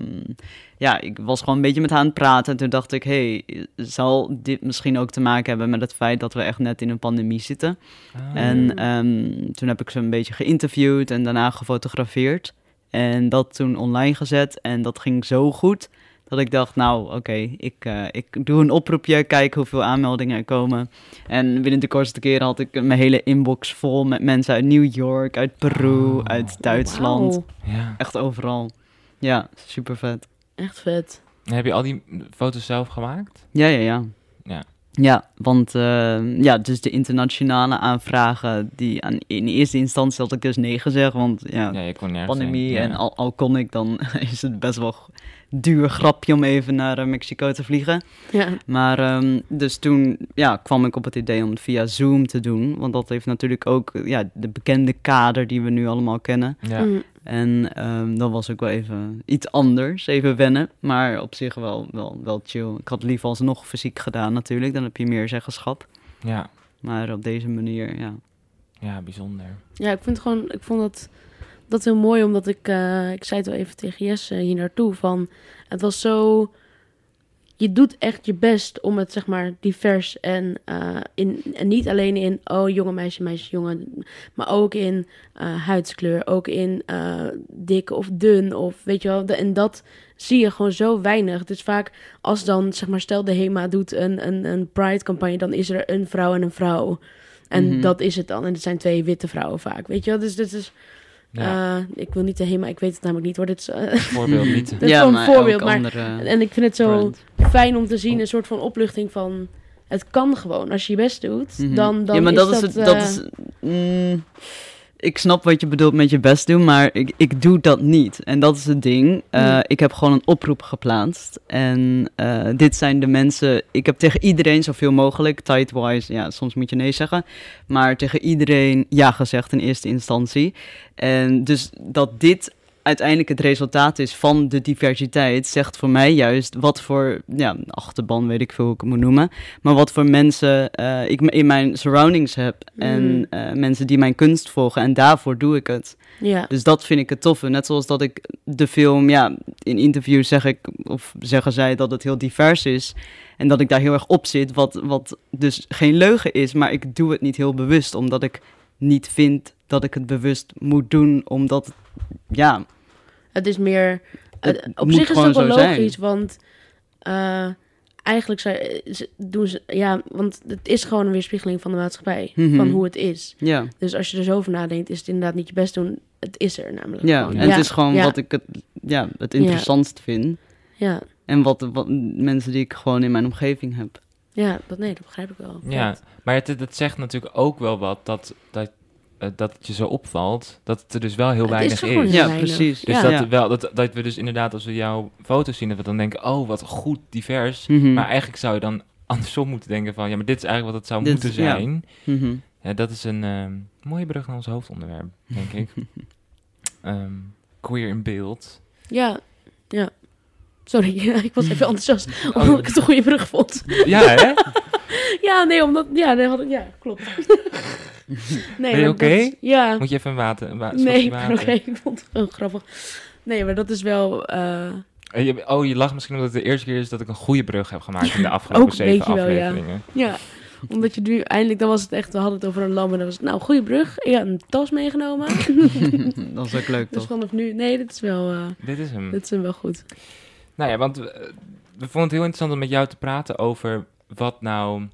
ja, ik was gewoon een beetje met haar aan het praten. En toen dacht ik, hey, zal dit misschien ook te maken hebben met het feit dat we echt net in een pandemie zitten? Ah. En ehm, toen heb ik ze een beetje geïnterviewd en daarna gefotografeerd. En dat toen online gezet. En dat ging zo goed dat ik dacht, nou oké, ik, eh, ik doe een oproepje, kijk hoeveel aanmeldingen er komen. En binnen de kortste keren had ik mijn hele inbox vol met mensen uit New York, uit Peru, Oh. uit Duitsland. Wauw, ja. Echt overal. Ja, super vet. echt vet. En Heb je al die foto's zelf gemaakt? Ja, ja, ja. Ja. Ja, want eh, ja, dus de internationale aanvragen, die aan, in eerste instantie had ik dus nee gezegd, want ja, Ja, je kon nergens pandemie. Ja. en al, al kon ik, dan is het best wel duur grapje om even naar eh, Mexico te vliegen. Ja. Maar ehm, dus toen ja, kwam ik op het idee om het via Zoom te doen, want dat heeft natuurlijk ook ja, de bekende kader die we nu allemaal kennen. Ja. Mm. En ehm dat was ook wel even iets anders, even wennen, maar op zich wel, wel, wel chill. Ik had liever alsnog fysiek gedaan natuurlijk, dan heb je meer zeggenschap. ja, Maar op deze manier, ja. ja, bijzonder. Ja, ik vind het gewoon, ik vond dat, dat heel mooi, omdat ik, eh, ik zei het wel even tegen Jesse hier naartoe, van het was zo, je doet echt je best om het zeg maar divers en, eh, in, en niet alleen in, oh jonge meisje, meisje, jongen, maar ook in eh, huidskleur, ook in dik of dun of weet je wel, de- en dat zie je gewoon zo weinig. Dus vaak als dan, zeg maar, stel de HEMA doet een, een, een Pride-campagne, dan is er een vrouw en een vrouw. En Mhm. dat is het dan. En het zijn twee witte vrouwen vaak. Weet je wel? Dus dit is. Ja, eh, ik wil niet de HEMA, ik weet het namelijk niet hoor. Dit is, eh, voorbeeld niet. Dat is gewoon een voorbeeld, maar- en ik vind het zo brand. fijn om te zien, een soort van opluchting van. Het kan gewoon. Als je je best doet, Mhm. dan, dan ja, maar is dat dat... is het. Dat eh, is, mm, ik snap wat je bedoelt met je best doen, maar ik, ik doe dat niet. En dat is het ding. Eh, Mm. Ik heb gewoon een oproep geplaatst. En eh, dit zijn de mensen. Ik heb tegen iedereen zoveel mogelijk, tightwise, ja, soms moet je nee zeggen. Maar tegen iedereen ja gezegd in eerste instantie. En dus dat dit uiteindelijk het resultaat is van de diversiteit, zegt voor mij juist wat voor ja, achterban, weet ik veel hoe ik het moet noemen. Maar wat voor mensen eh, ik in mijn surroundings heb. En Mm. eh, mensen die mijn kunst volgen. En daarvoor doe ik het. ja. Dus dat vind ik het toffe. Net zoals dat ik de film, ja, in interviews zeg ik, of zeggen zij dat het heel divers is. En dat ik daar heel erg op zit, wat, wat dus geen leugen is. Maar ik doe het niet heel bewust, omdat ik niet vind dat ik het bewust moet doen. Omdat, ja, Het is meer. Het eh, op zich is het wel zijn. logisch, want eh, eigenlijk zou, ze- doen ze. Ja, want het is gewoon een weerspiegeling van de maatschappij. Mhm. Van hoe het is. ja. Dus als je er zo over nadenkt, is het inderdaad niet je best doen. Het is er namelijk. Ja, gewoon. en het is gewoon ja, wat ik het, ja, het interessantst vind. Ja, En wat, wat mensen die ik gewoon in mijn omgeving heb. Ja dat, nee, dat begrijp ik wel. Ja, maar het, het zegt natuurlijk ook wel wat dat, dat eh, dat het je zo opvalt, dat het er dus wel heel Het weinig is Ja, weinig. precies. Dus Ja. dat, Ja. wel, dat, dat we dus inderdaad, als we jouw foto's zien, dat we dan denken, oh, wat goed divers. Mhm. Maar eigenlijk zou je dan andersom moeten denken van, ja, maar dit is eigenlijk wat het zou Dit- moeten ja. zijn. Mhm. Ja, dat is een ehm, mooie brug naar ons hoofdonderwerp, denk ik. Ehm, queer in beeld. Ja, ja. Sorry, ik was even enthousiast Oh. omdat ik het een goede brug vond. Ja, hè? Ja, nee, omdat... Ja, nee, had ik, ja klopt. nee, Ben je maar oké? Ja. Moet je even een water, een wa- Nee, water? oké. Ik vond het gewoon grappig. Nee, maar dat is wel... eh, Eh, je- Oh, je lacht misschien omdat het de eerste keer is dat ik een goede brug heb gemaakt in de afgelopen ook zeven weet je wel, ja. afleveringen. ja, omdat je nu eindelijk... Dan was het echt... We hadden het over een lamp en dan was het... Nou, goede brug. Ja, een tas meegenomen. dat is ook leuk, dus toch? vanaf nu... Nee, dit is wel... eh Dit is hem. dit is hem wel goed. Nou ja, want we, we vonden het heel interessant om met jou te praten over wat nou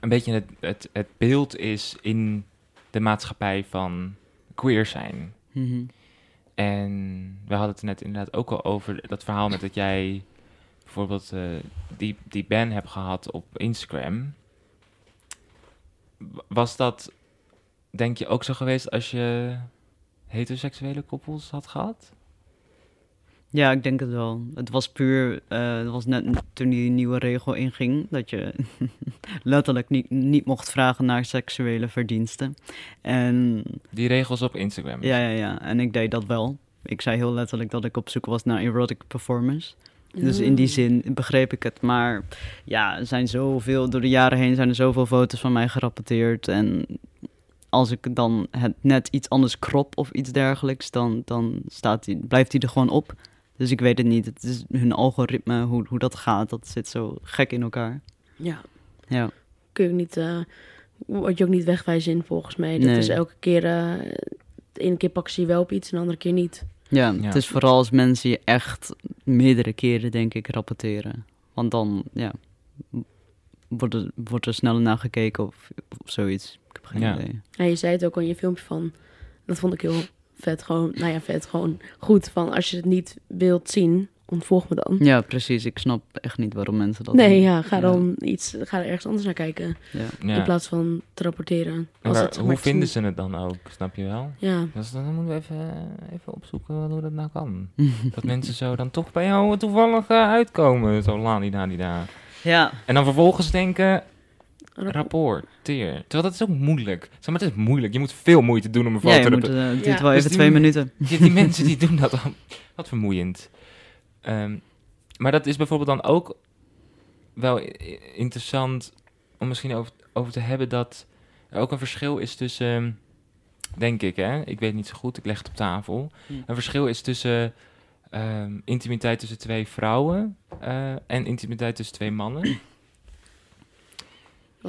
een beetje het, het, het beeld is in de maatschappij van queer zijn. Mhm. En we hadden het net inderdaad ook al over dat verhaal met dat jij bijvoorbeeld eh, die, die ban hebt gehad op Instagram. Was dat, denk je, ook zo geweest als je heteroseksuele koppels had gehad? Ja, ik denk het wel. Het was puur, eh, het was net toen die nieuwe regel inging, dat je letterlijk niet, niet mocht vragen naar seksuele verdiensten. En Die regels op Instagram. ja, ja, ja, en ik deed dat wel. Ik zei heel letterlijk dat ik op zoek was naar erotic performance. Dus in die zin begreep ik het. Maar ja, er zijn zoveel, door de jaren heen zijn er zoveel foto's van mij gerapporteerd. En als ik dan het net iets anders krop of iets dergelijks, dan, dan staat die, blijft die er gewoon op. Dus ik weet het niet. Het is hun algoritme, hoe, hoe dat gaat, dat zit zo gek in elkaar. Ja, Ja, kun je ook niet... eh word je ook niet wegwijzen in, volgens mij. Dat Nee. is elke keer... eh de ene keer pakken ze je wel op iets en de andere keer niet. ja, Ja. het is vooral als mensen je echt meerdere keren, denk ik, rapporteren. Want dan, ja, wordt er, wordt er sneller naar gekeken of, of zoiets. Ik heb geen Ja. idee. Ja, je zei het ook al in je filmpje van... Dat vond ik heel vet. Gewoon, nou ja, vet. Gewoon goed. Van als je het niet wilt zien, ontvolg me dan. Ja, precies. Ik snap echt niet waarom mensen dat Nee, doen. ja, ga dan iets... Ga er ergens anders naar kijken. Ja. In plaats van te rapporteren. En Als waar- het, zeg hoe maar, vinden ze het dan ook, snap je wel? Ja, Dus dan moeten we even, even opzoeken hoe dat nou kan. dat mensen zo dan toch bij jou toevallig eh, uitkomen. Zo la-di-da-di-da. ja. En dan vervolgens denken, rapporteer. Terwijl dat is ook moeilijk. Zeg maar, het is moeilijk. Je moet veel moeite doen om een Ja, foto je te moet, eh, het duurt Ja. wel Dus even die twee minuten. Ja, die mensen die doen dat dan. Wat vermoeiend. Ehm, maar dat is bijvoorbeeld dan ook wel interessant om misschien over, over te hebben dat er ook een verschil is tussen, denk ik hè, ik weet niet zo goed, ik leg het op tafel. Hm. Een verschil is tussen ehm, intimiteit tussen twee vrouwen eh, en intimiteit tussen twee mannen.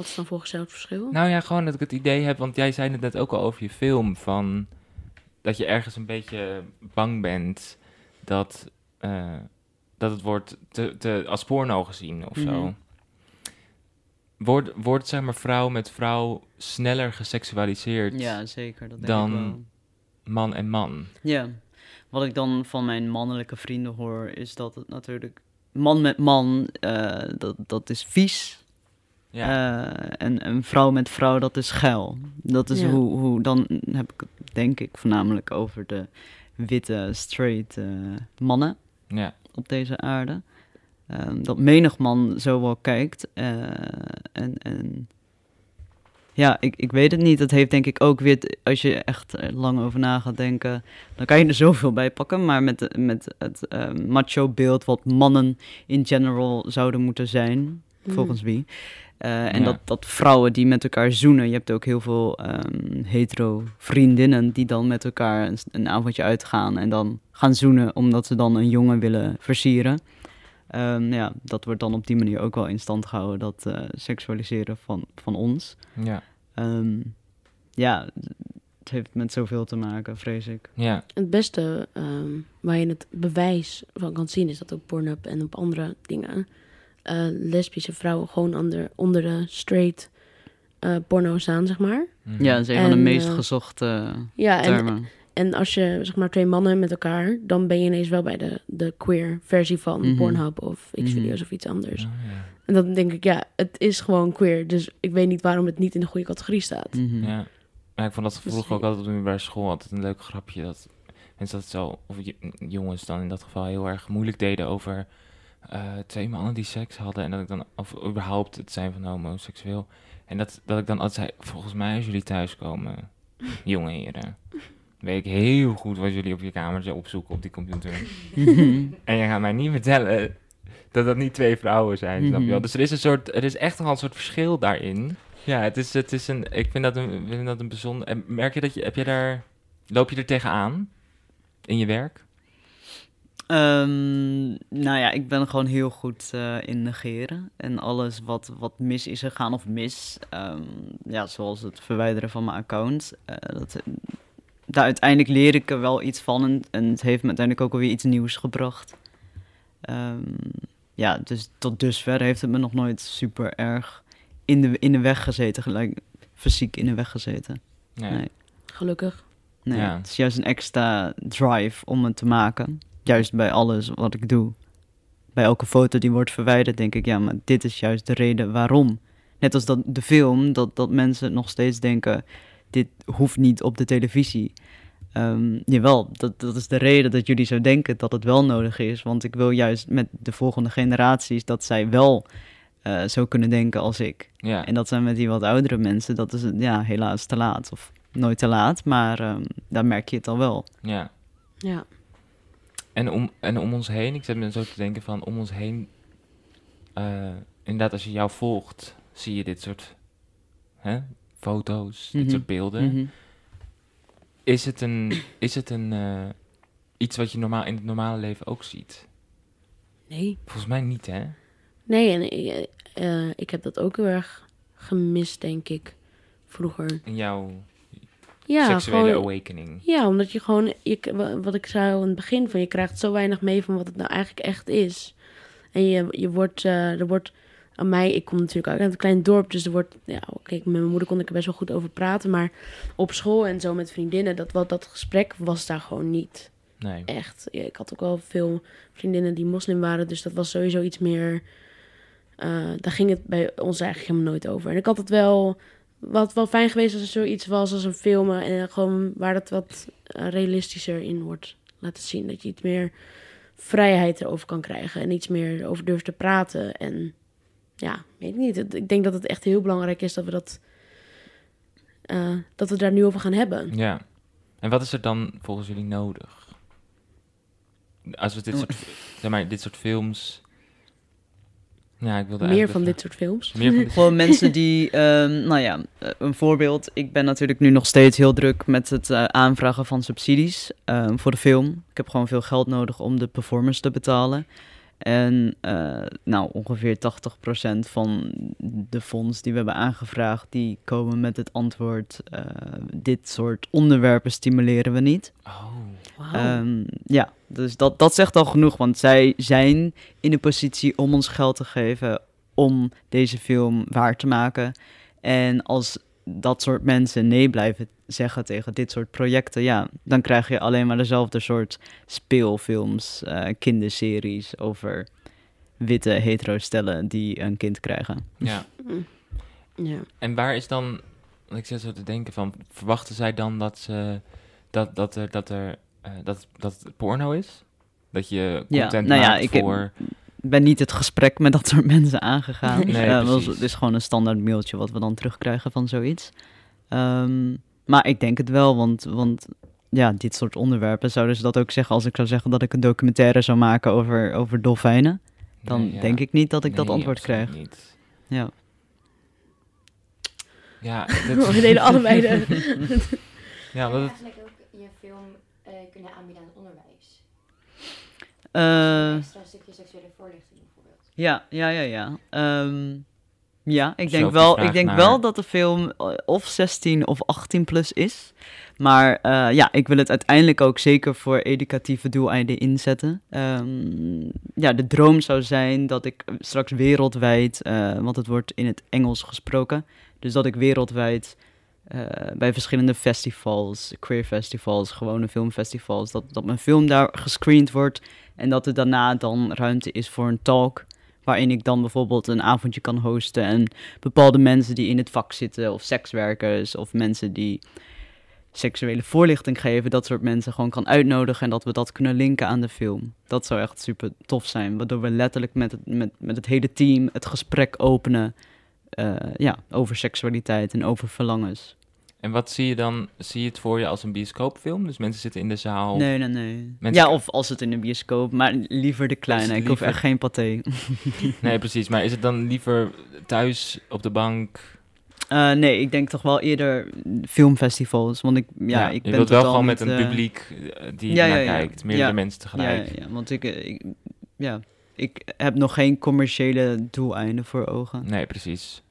Wat is dan volgens jou het verschil? Nou ja, gewoon dat ik het idee heb, want jij zei het net ook al over je film, van dat je ergens een beetje bang bent dat, eh, dat het wordt te, te, als porno gezien of zo. Mhm. Wordt, wordt zeg maar vrouw met vrouw sneller geseksualiseerd Ja, zeker. Dat denk Dan- ik wel. man en man? Ja. Wat ik dan van mijn mannelijke vrienden hoor, is dat het natuurlijk... Man met man, eh, dat, dat is vies. Ja, Eh, en een vrouw met vrouw, dat is geil. Dat is Ja. hoe, hoe... Dan heb ik het, denk ik, voornamelijk over de witte, straight eh, mannen. ja, op deze aarde. Ehm, dat menig man zo wel kijkt. eh, en, en ja, ik, ik weet het niet. Het heeft denk ik ook weer, als je echt lang over na gaat denken, dan kan je er zoveel bij pakken. Maar met, met het ehm, macho beeld wat mannen in general zouden moeten zijn, Mm. volgens wie. Eh, en Ja. dat, dat vrouwen die met elkaar zoenen. Je hebt ook heel veel ehm, hetero vriendinnen die dan met elkaar een, een avondje uitgaan en dan gaan zoenen omdat ze dan een jongen willen versieren. Ehm, ja, dat wordt dan op die manier ook wel in stand gehouden, dat eh, seksualiseren van, van ons. ja, Ehm, ja, het heeft met zoveel te maken, vrees ik. ja, Het beste ehm, waar je het bewijs van kan zien is dat op Pornhub en op andere dingen eh, lesbische vrouwen gewoon onder, onder de straight eh, porno staan, zeg maar. mhm. Ja, dat is een van de En, meest eh, gezochte Ja, en, termen. en als je zeg maar twee mannen met elkaar, dan ben je ineens wel bij de, de queer versie van Mhm. Pornhub of Xvideo's Mhm. of iets anders. Oh, ja. En dan denk ik, ja, het is gewoon queer, dus ik weet niet waarom het niet in de goede categorie staat. Ja. Maar ik vond dat Dus vroeger ook je- altijd op de middelbare school altijd een leuk grapje. Dat mensen dat zo, of jongens dan in dat geval heel erg moeilijk deden over eh, twee mannen die seks hadden. En dat ik dan, of überhaupt het zijn van homoseksueel. En dat, dat ik dan altijd zei, volgens mij als jullie thuiskomen, jonge heren, weet ik heel goed wat jullie op je kamertje opzoeken op die computer. En je gaat mij niet vertellen dat dat niet twee vrouwen zijn, snap je wel? Mhm. Dus er is een soort, er is echt een soort verschil daarin. Ja, het is, het is een, ik vind dat een, vind dat een bijzonder, en merk je dat je, heb je daar, loop je er tegenaan in je werk? Ehm, nou ja, ik ben gewoon heel goed eh, in negeren. En alles wat, wat mis is gegaan of mis, ehm, ja, zoals het verwijderen van mijn account. eh, dat, daar uiteindelijk leer ik er wel iets van en, en het heeft me uiteindelijk ook alweer iets nieuws gebracht. Ehm, ja, dus tot dusver heeft het me nog nooit super erg in de, in de weg gezeten, gelijk fysiek in de weg gezeten. Nee. Nee. Gelukkig. Nee, Ja. het is juist een extra drive om het te maken. Juist bij alles wat ik doe. Bij elke foto die wordt verwijderd, denk ik, ja, maar dit is juist de reden waarom. Net als dat de film, dat, dat mensen nog steeds denken, dit hoeft niet op de televisie. Ehm, jawel, dat, dat is de reden dat jullie zo denken dat het wel nodig is. Want ik wil juist met de volgende generaties dat zij wel eh, zo kunnen denken als ik. Ja. En dat zijn met die wat oudere mensen, dat is ja, helaas te laat. Of nooit te laat, maar ehm, daar merk je het al wel. ja. Ja. En om, en om ons heen, ik zit me zo te denken van om ons heen, eh, inderdaad als je jou volgt, zie je dit soort hè, foto's, dit Mhm. soort beelden. Mhm. Is het een, is het een eh, iets wat je normaal in het normale leven ook ziet? Nee. Volgens mij niet, hè? Nee, en eh, ik heb dat ook heel erg gemist, denk ik. Vroeger. In jouw Ja, seksuele gewoon, awakening. ja omdat je gewoon, je, wa- wat ik zei aan het begin, van je krijgt zo weinig mee van wat het nou eigenlijk echt is. En je, je wordt, eh, er wordt aan mij, ik kom natuurlijk uit een klein dorp, dus er wordt, ja, kijk, met mijn moeder kon ik er best wel goed over praten, maar op school en zo met vriendinnen, dat, wat, dat gesprek was daar gewoon niet. Nee. echt. Ja, ik had ook wel veel vriendinnen die moslim waren, dus dat was sowieso iets meer. eh, daar ging het bij ons eigenlijk helemaal nooit over. En ik had het wel. Wat wel fijn geweest als er zoiets was als een film. En gewoon waar het wat eh, realistischer in wordt laten zien. Dat je iets meer vrijheid erover kan krijgen. En iets meer over durft te praten. En ja, weet ik niet. Ik denk dat het echt heel belangrijk is dat we dat. eh, dat we daar nu over gaan hebben. Ja. En wat is er dan volgens jullie nodig? Als we dit soort, zeg maar, dit soort films... Ja, ik wilde Meer van dit soort films. Meer van dit Gewoon mensen die, ehm, nou ja, eh, een voorbeeld. Ik ben natuurlijk nu nog steeds heel druk met het eh, aanvragen van subsidies ehm, voor de film. Ik heb gewoon veel geld nodig om de performance te betalen. En eh, nou, ongeveer 80% van de fonds die we hebben aangevraagd, die komen met het antwoord, eh, dit soort onderwerpen stimuleren we niet. Oh, Wauw. Ehm, ja, dus dat, dat zegt al genoeg, want zij zijn in de positie om ons geld te geven om deze film waar te maken. En als dat soort mensen nee blijven zeggen tegen dit soort projecten, ja, dan krijg je alleen maar dezelfde soort speelfilms, eh, kinderseries over witte hetero-stellen die een kind krijgen. ja. Mm. Ja. En waar is dan... want Ik zit zo te denken van... Verwachten zij dan dat ze... Dat, dat er... Dat er eh, dat, dat het porno is? Dat je Ja, content nou ja, maakt ik voor... ben niet het gesprek met dat soort mensen aangegaan. Nee, Eh, is gewoon een standaard mailtje wat we dan terugkrijgen van zoiets. Ehm, maar ik denk het wel, want, want ja, dit soort onderwerpen zouden ze dat ook zeggen als ik zou zeggen dat ik een documentaire zou maken over, over dolfijnen. Dan Nee, ja. denk ik niet dat ik dat antwoord krijg. Niet. Ja. Ja, We dit, deden allebei de... ja, dat eigenlijk ook je film eh, kunnen aanbieden aan het onderwijs? Eh, Een extra stukje seksuele voorlichting bijvoorbeeld. Ja, ja, ja, ja. Ehm, ja, ik denk, wel, ik denk naar- wel dat de film eh, of 16 of 18 plus is. Maar eh, ja, ik wil het uiteindelijk ook zeker voor educatieve doeleinden inzetten. Ehm, ja, de droom zou zijn dat ik straks wereldwijd, eh, want het wordt in het Engels gesproken, dus dat ik wereldwijd eh, bij verschillende festivals, queer festivals, gewone filmfestivals, dat, dat mijn film daar gescreend wordt en dat er daarna dan ruimte is voor een talk waarin ik dan bijvoorbeeld een avondje kan hosten en bepaalde mensen die in het vak zitten, of sekswerkers, of mensen die seksuele voorlichting geven, dat soort mensen gewoon kan uitnodigen en dat we dat kunnen linken aan de film. Dat zou echt super tof zijn, waardoor we letterlijk met het, met, met het hele team het gesprek openen eh, ja, over seksualiteit en over verlangens. En wat zie je dan? Zie je het voor je als een bioscoopfilm? Dus mensen zitten in de zaal. Nee, nee, nee. Mensen- Ja, of als het in een bioscoop, maar liever de kleine. Ik hoef liever- echt geen paté. Nee, precies. Maar is het dan liever thuis op de bank? Eh, nee, ik denk toch wel eerder filmfestivals. Want ik, ja, ik je ben wilt wel gewoon met een eh, publiek eh, die ja, naar ja, kijkt. Meerdere mensen tegelijk. Ja, want ik, ik, ja, ik heb nog geen commerciële doeleinden voor ogen. Nee, precies.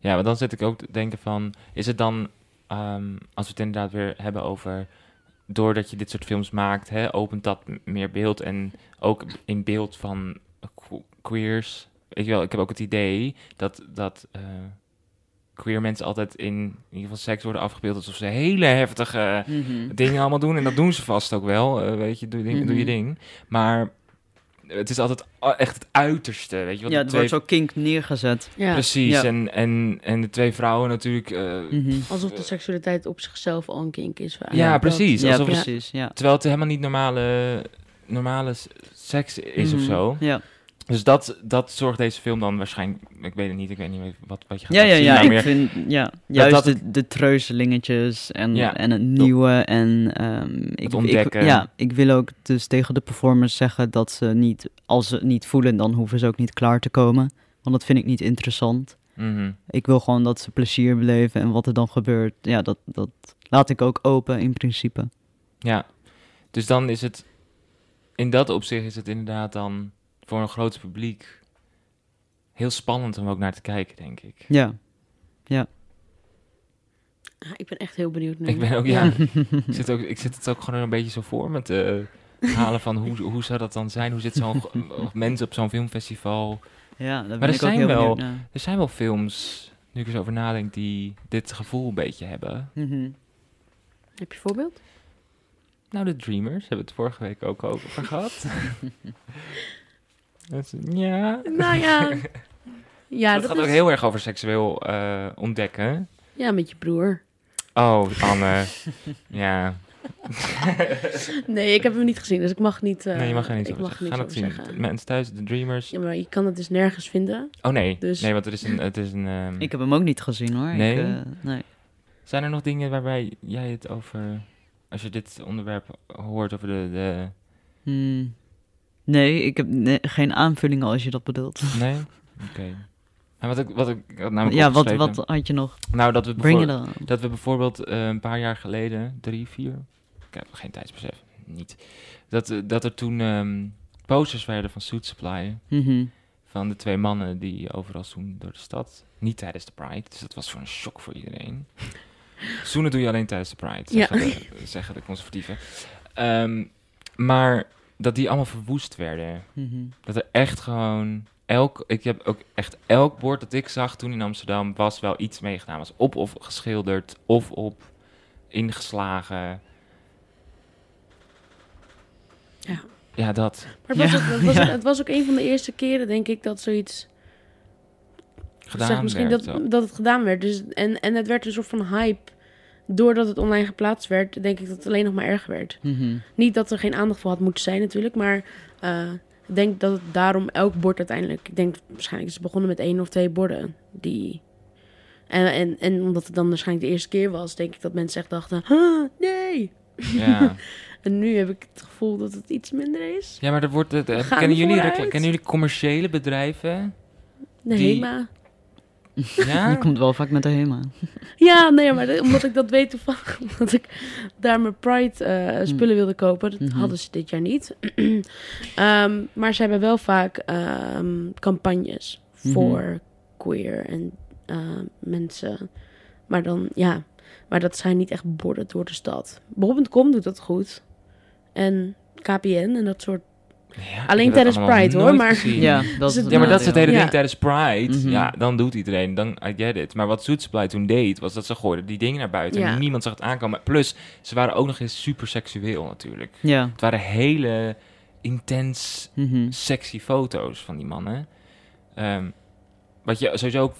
Ja, maar dan zit ik ook te denken van... Is het dan, ehm, als we het inderdaad weer hebben over... Doordat je dit soort films maakt, hè, opent dat meer beeld. En ook in beeld van que- queers. Weet je wel, ik heb ook het idee dat, dat eh, queer mensen altijd in, in ieder geval seks worden afgebeeld... alsof ze hele heftige Mhm. dingen allemaal doen. En dat doen ze vast ook wel. eh, weet je, doe, je ding, doe je Mhm. ding. Maar het is altijd echt het uiterste. Weet je, wat Ja, het twee wordt zo kink neergezet. Ja, Precies, Ja. en, en, en de twee vrouwen natuurlijk. eh, Mhm. alsof de seksualiteit op zichzelf al een kink is. Ja, precies. Ja, alsof het- precies. Ja. terwijl het helemaal niet normale, normale seks is of Mhm. zo. Ja, Dus dat, dat zorgt deze film dan waarschijnlijk. Ik weet het niet, ik weet niet wat, wat je gaat ja, ja, zien, ja maar ik meer- vind ja, juist dat de, de treuzelingetjes en, Ja. en het nieuwe. En ehm, ik, ik, ontdekken. ja, ik wil ook dus tegen de performers zeggen dat ze niet, als ze het niet voelen, dan hoeven ze ook niet klaar te komen. Want dat vind ik niet interessant. Mhm. Ik wil gewoon dat ze plezier beleven en wat er dan gebeurt, ja, dat, dat laat ik ook open in principe. Ja, dus dan is het. In dat opzicht is het inderdaad dan voor een groot publiek heel spannend om ook naar te kijken, denk ik. Ja, Ah, ik ben echt heel benieuwd nu. Ik ben ook, ja. ik, zit ook, ik zit het ook gewoon een beetje zo voor me te halen van hoe, hoe zou dat dan zijn? Hoe zit zo'n mensen op zo'n filmfestival? ja daar ben er ik ook zijn heel wel- benieuwd naar. Er zijn wel films, nu ik zo over nadenk, die dit gevoel een beetje hebben. Mhm. Heb je een voorbeeld? Nou, de Dreamers hebben we het vorige week ook over gehad. Ja. Nou ja. Ja, dat, dat, gaat ook heel erg over seksueel eh, ontdekken. Ja, met je broer. Oh, Anne. ja. Nee, ik heb hem niet gezien, dus ik mag niet. eh, nee, je mag er niet ik over mag zeggen. er Ga niks dat over zien. zeggen. Mensen thuis, de Dreamers. Ja, maar je kan het dus nergens vinden. Oh nee, Dus- nee, want het is een... Het is een ehm, Ik heb hem ook niet gezien hoor. Nee? Ik, eh, nee. Zijn er nog dingen waarbij jij het over... Als je dit onderwerp hoort over de... de Hmm. Nee, ik heb geen aanvullingen als je dat bedoelt. nee? Oké. Maar wat ik, wat ik had namelijk ja, wat, wat had je nog? Nou, dat we, bijvoorbeeld, dat we bijvoorbeeld eh, een paar jaar geleden, drie, vier... Ik heb geen tijdsbesef, niet. Dat, eh, dat er toen ehm, posters werden van Suit Supply... Mhm. van de twee mannen die overal zoenen door de stad. Niet tijdens de Pride, dus dat was voor een shock voor iedereen. Zoenen doe je alleen tijdens de Pride, Ja. zeggen, de, zeggen de conservatieven. Ehm, maar dat die allemaal verwoest werden. Mhm. Dat er echt gewoon... Elk, ik heb ook echt elk bord dat ik zag toen in Amsterdam... was wel iets meegedaan. Was op of geschilderd, of op ingeslagen. Ja. Ja, dat. Maar het was, Ja, ook, het, was ja. het was ook een van de eerste keren, denk ik, dat zoiets. Gedaan zeg misschien werd dat, ook. dat het gedaan werd. Dus, en, en het werd een soort van hype. Doordat het online geplaatst werd, denk ik dat het alleen nog maar erger werd. Mhm. Niet dat er geen aandacht voor had moeten zijn, natuurlijk. Maar eh, ik denk dat het daarom elk bord uiteindelijk. Ik denk waarschijnlijk is het begonnen met één of twee borden. Die. En, en, en omdat het dan waarschijnlijk de eerste keer was, denk ik dat mensen echt dachten: "Huh, nee. Ja. En nu heb ik het gevoel dat het iets minder is. Ja, maar er wordt, het, eh, kennen, jullie kennen jullie commerciële bedrijven? De Die- HEMA. Ja? Je komt wel vaak met de HEMA. Ja, nee, maar omdat ik dat weet toevallig. Omdat ik daar mijn Pride eh, spullen wilde kopen. Dat Mhm. hadden ze dit jaar niet. Ehm, maar ze hebben wel vaak ehm, campagnes Mhm. voor queer en eh, mensen. Maar dan, ja. Maar dat zijn niet echt borden door de stad. Bol.com doet dat goed. En KPN en dat soort... Ja, Alleen tijdens Pride, hoor, maar- gezien. Ja, dat is Ja, maar dat is het hele Ja. ding tijdens Pride. Mhm. Ja, dan doet iedereen, dan I get it. Maar wat Supply toen deed, was dat ze gooiden die dingen naar buiten. Ja. En niemand zag het aankomen. Plus, ze waren ook nog eens super seksueel natuurlijk. Ja. Het waren hele intens Mhm. sexy foto's van die mannen. Ehm, wat je sowieso ook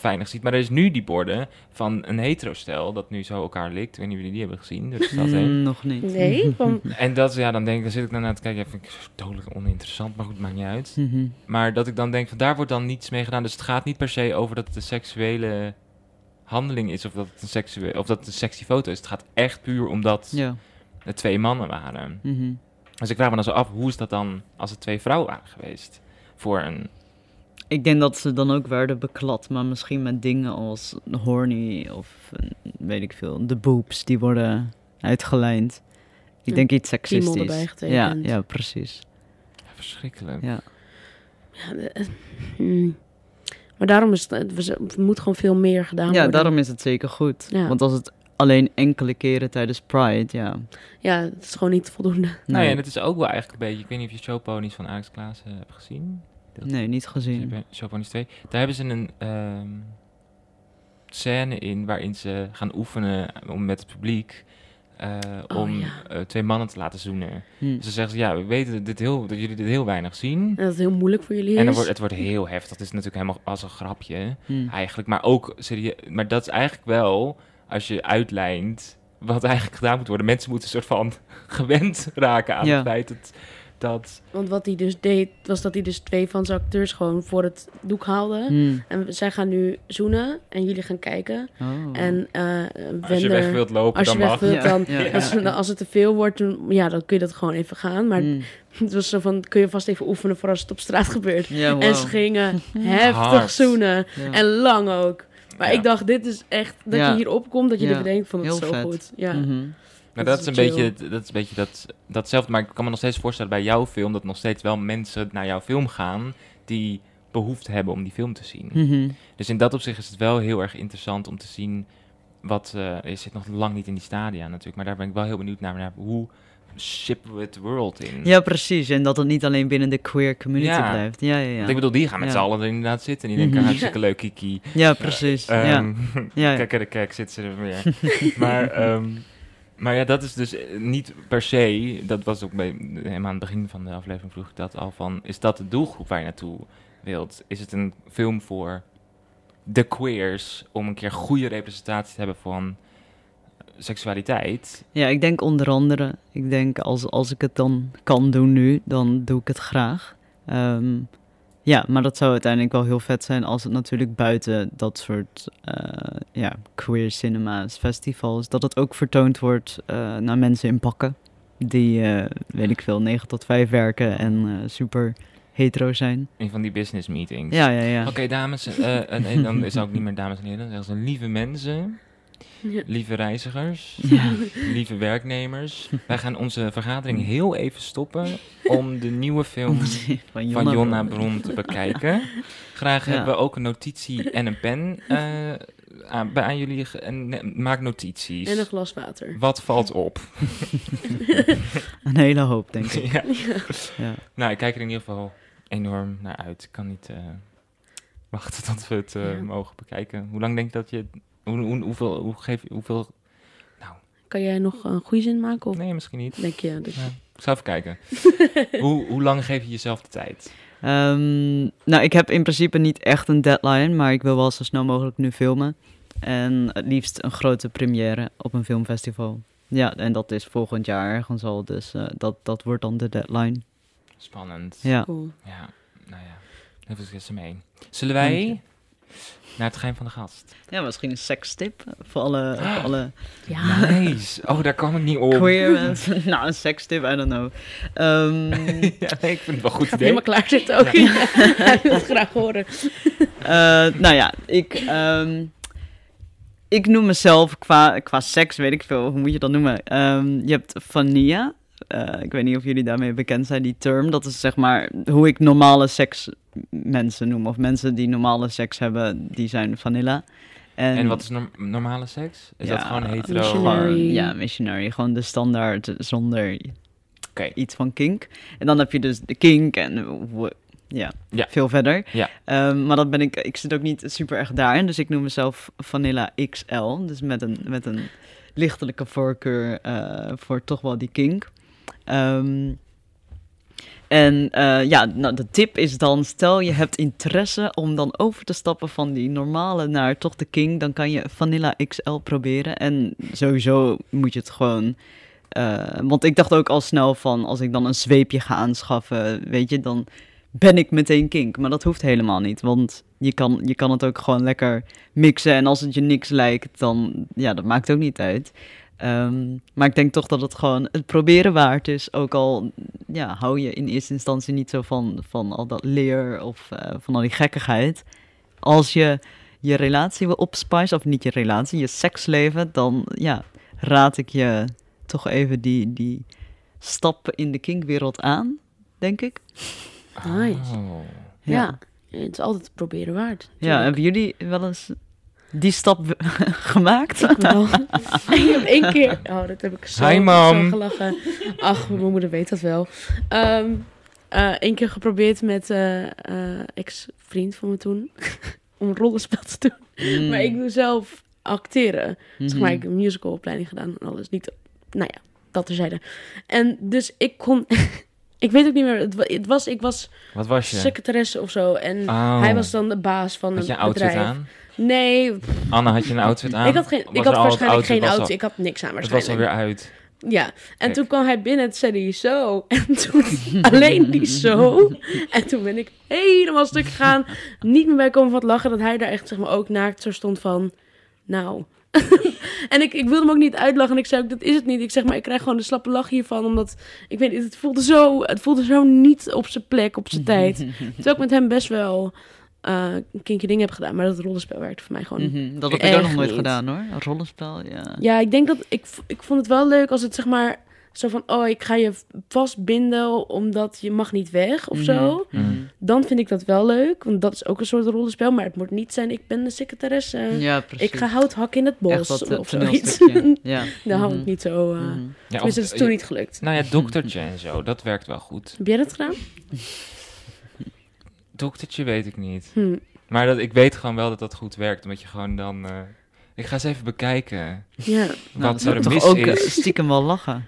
weinig ziet. Maar er is nu die borden van een hetero-stel dat nu zo elkaar likt. Ik weet niet of jullie die hebben gezien. stad heen. Mm, nog niet. Nee, van, En dat, ja, dan denk ik, dan zit ik dan naar te kijken. Ja, vind ik dodelijk oninteressant, maar goed, maakt niet uit. Mhm. Maar dat ik dan denk, van daar wordt dan niets mee gedaan. Dus het gaat niet per se over dat het een seksuele handeling is. Of dat het een, seksuele, of dat het een sexy foto is. Het gaat echt puur omdat Ja. het twee mannen waren. Mhm. Dus ik vraag me dan zo af, hoe is dat dan als het twee vrouwen waren geweest? Voor een... Ik denk dat ze dan ook werden beklad, maar misschien met dingen als horny of eh, weet ik veel. De boobs die worden uitgelijnd. Ik Ja, denk iets seksistisch. erbij ja, getekend. ja, precies. Ja, verschrikkelijk. Ja. ja, de- eh, hmm. Maar daarom is het, we, we moet gewoon veel meer gedaan ja, worden. daarom is het zeker goed. Ja. Want als het alleen enkele keren tijdens Pride, ja. Ja, het is gewoon niet voldoende. Nou Nee, ja, en het is ook wel eigenlijk een beetje... Ik weet niet of je showponies van Alex Klaassen hebt gezien. Nee niet gezien. Showponies 2. Daar hebben ze een ehm, scène in waarin ze gaan oefenen om met het publiek... eh, Oh, om ja. eh, twee mannen te laten zoenen. Hm. Dus ze zeggen, ja, we weten dit heel, dat jullie dit heel weinig zien. En dat het heel moeilijk voor jullie is. En dan wordt, het wordt heel heftig. Het is natuurlijk helemaal als een grapje. Hm. Eigenlijk, maar ook serieus. Maar dat is eigenlijk wel, als je uitlijnt, wat eigenlijk gedaan moet worden. Mensen moeten een soort van gewend raken aan Ja. het feit dat, dat... Want wat hij dus deed, was dat hij dus twee van zijn acteurs gewoon voor het doek haalde. Hm. En zij gaan nu zoenen en jullie gaan kijken. Oh. En eh Als je weg wilt lopen, als je dan weg mag. wilt, Ja, dan, ja, ja. Als, als het te veel wordt, dan, ja, dan kun je dat gewoon even gaan. Maar Hm. het was zo van, kun je vast even oefenen voor als het op straat gebeurt. Ja, En ze gingen heftig Hard. zoenen. Ja. En lang ook. Maar Ja. ik dacht, dit is echt, dat Ja. je hier opkomt, dat je Ja. dit bedenkt, van het Heel is zo vet. goed. Ja. Mhm. Dat dat, is een beetje, dat is een beetje dat, datzelfde. Maar ik kan me nog steeds voorstellen bij jouw film... dat nog steeds wel mensen naar jouw film gaan... die behoefte hebben om die film te zien. Mhm. Dus in dat opzicht is het wel heel erg interessant om te zien wat... eh je zit nog lang niet in die stadia natuurlijk, maar daar ben ik wel heel benieuwd naar. naar hoe shippen we het world in? Ja, precies. En dat het niet alleen binnen de queer community Ja. blijft. Ja, ja, ja. Want ik bedoel, die gaan met Ja. z'n allen er inderdaad zitten. En die denken, Mhm. hartstikke leuk, Kiki. Ja, precies. ja. Ehm, Ja. Kijk, kijk, kijk, zit ze er weer. maar, ehm, maar ja, dat is dus eh, niet per se... Dat was ook bij, helemaal aan het begin van de aflevering vroeg ik dat al van... Is dat de doelgroep waar je naartoe wilt? Is het een film voor de queers... om een keer goede representatie te hebben van seksualiteit? Ja, ik denk onder andere, ik denk als, als ik het dan kan doen nu, dan doe ik het graag. Ehm, ja, maar dat zou uiteindelijk wel heel vet zijn als het natuurlijk buiten dat soort eh, ja, queer cinema's, festivals, dat het ook vertoond wordt eh, naar mensen in pakken. Die, eh, weet ik veel, 9 tot 5 werken en super hetero zijn. In van die business meetings. Ja, ja, ja. Oké, dames, eh, en, en dan is het ook niet meer dames en heren. Dan zijn lieve mensen, Ja. lieve reizigers, Ja. lieve werknemers. Wij gaan onze vergadering heel even stoppen om de nieuwe film Van van Jonna Bron. Bron te bekijken. Graag Ja. hebben we ook een notitie en een pen eh, aan, bij aan jullie. En, maak notities. En een glas water. Wat valt op? Een hele hoop, denk ik. ja. Nou, ik kijk er in ieder geval enorm naar uit. Ik kan niet eh, wachten tot we het eh, mogen bekijken. Hoe lang denk je dat je... Hoe, hoe, hoeveel, hoe geef, hoeveel... Kan jij nog een goede zin maken? Of Nee, misschien niet. denk je... Dus... Ja, ik zal even kijken. hoe, hoe lang geef je jezelf de tijd? Ehm, nou, ik heb in principe niet echt een deadline, maar ik wil wel zo snel mogelijk nu filmen. En het liefst een grote première op een filmfestival. Ja, en dat is volgend jaar ergens al, dus eh, dat, dat wordt dan de deadline. Spannend. Ja. Cool. Ja, nou ja. Veel succes ermee. Zullen wij. Naar het geheim van de gast? Ja, misschien een sekstip voor alle, voor alle Ja. Nice. Oh, daar kwam ik niet op. queer mensen. nou, een sekstip, I don't know. Ehm, ja, nee, ik vind het wel een goed Gaat idee. helemaal klaar zitten ook. Hij wil het graag horen. Eh, nou ja, ik, ehm, ik noem mezelf qua, qua seks, weet ik veel, hoe moet je dat noemen? Ehm, je hebt vanilla. Eh, ik weet niet of jullie daarmee bekend zijn, die term. Dat is zeg maar hoe ik normale seks mensen noem. Of mensen die normale seks hebben, die zijn vanilla. En wat is norm- normale seks? Is dat gewoon hetero? missionary. Gewoon, ja, missionary. Gewoon de standaard zonder Oké. iets van kink. En dan heb je dus de kink en ja, Ja. veel verder. Ja. Ehm, maar dat ben ik, ik zit ook niet super erg daarin. Dus ik noem mezelf Vanilla XL. Dus met een, met een lichtelijke voorkeur eh, voor toch wel die kink. Ehm, En eh, ja, nou, de tip is dan, stel je hebt interesse om dan over te stappen van die normale naar toch de King, dan kan je Vanilla XL proberen. En sowieso moet je het gewoon, eh, want ik dacht ook al snel van, als ik dan een zweepje ga aanschaffen, weet je, dan ben ik meteen kink. Maar dat hoeft helemaal niet, want je kan, je kan het ook gewoon lekker mixen. En als het je niks lijkt, dan, ja, dat maakt ook niet uit. Ehm, maar ik denk toch dat het gewoon het proberen waard is. Ook al ja, hou je in eerste instantie niet zo van, van al dat leer of eh, van al die gekkigheid. Als je je relatie wil opspicen, of niet je relatie, je seksleven, dan ja, raad ik je toch even die, die stappen in de kinkwereld aan, denk ik. Nice. Oh. Ja. het is altijd proberen waard. Ja, hebben jullie wel eens die stap gemaakt? Ik wel. ik heb één keer... Oh, dat heb ik zo, Hi, zo gelachen. Ach, mijn moeder weet dat wel. Ehm eh, Eén keer geprobeerd met eh, eh, ex-vriend van me toen. om een rollenspel te doen. Mm. Maar ik doe zelf acteren. Zeg maar, Mhm. ik heb een musicalopleiding gedaan en alles. Niet, nou ja, dat terzijde. En dus ik kon... ik weet ook niet meer... Het wa- het was, ik was Wat was je? secretaresse of zo. En Oh. hij was dan de baas van Had je een bedrijf. aan? Nee, Anne, had je een outfit aan? ik had, geen, Was ik had waarschijnlijk outfit? geen al- auto. Ik had niks aan Het was waarschijnlijk. alweer uit. Ja, en Kijk. toen kwam hij binnen en zei hij zo. En toen alleen die zo. En toen ben ik helemaal stuk gegaan. Niet meer bij komen van het lachen. Dat hij daar echt zeg maar ook naakt zo stond van... Nou... en ik, ik wilde hem ook niet uitlachen. En ik zei ook, dat is het niet. Ik zeg maar, ik krijg gewoon een slappe lach hiervan. Omdat, ik weet niet, het voelde zo... Het voelde zo niet op zijn plek, op zijn tijd. Terwijl ik met hem best wel... eh kinky dingen heb gedaan. Maar dat rollenspel werkte voor mij gewoon Mhm, Dat heb ik ook nog nooit niet. gedaan hoor. Een rollenspel, ja. ja, ik denk dat ik, ik vond het wel leuk als het zeg maar zo van oh, ik ga je vastbinden omdat je mag niet weg of zo. Mhm. Dan vind ik dat wel leuk, want dat is ook een soort rollenspel, maar het moet niet zijn ik ben de secretaresse. Ja, precies. ik ga hout hakken in het bos Echt dat eh, of zoiets. Ja. Daar hou ik Mhm. niet zo. eh Mhm. Ja, Tenminste, of- dat is toen niet gelukt. Nou ja, doktertje en zo, dat werkt wel goed. Heb jij dat gedaan? Doktertje weet ik niet. Hm. Maar dat, ik weet gewoon wel dat dat goed werkt, omdat je gewoon dan... eh, ik ga eens even bekijken Ja. Nou, wat dat er toch mis ook eh, is. stiekem wel lachen.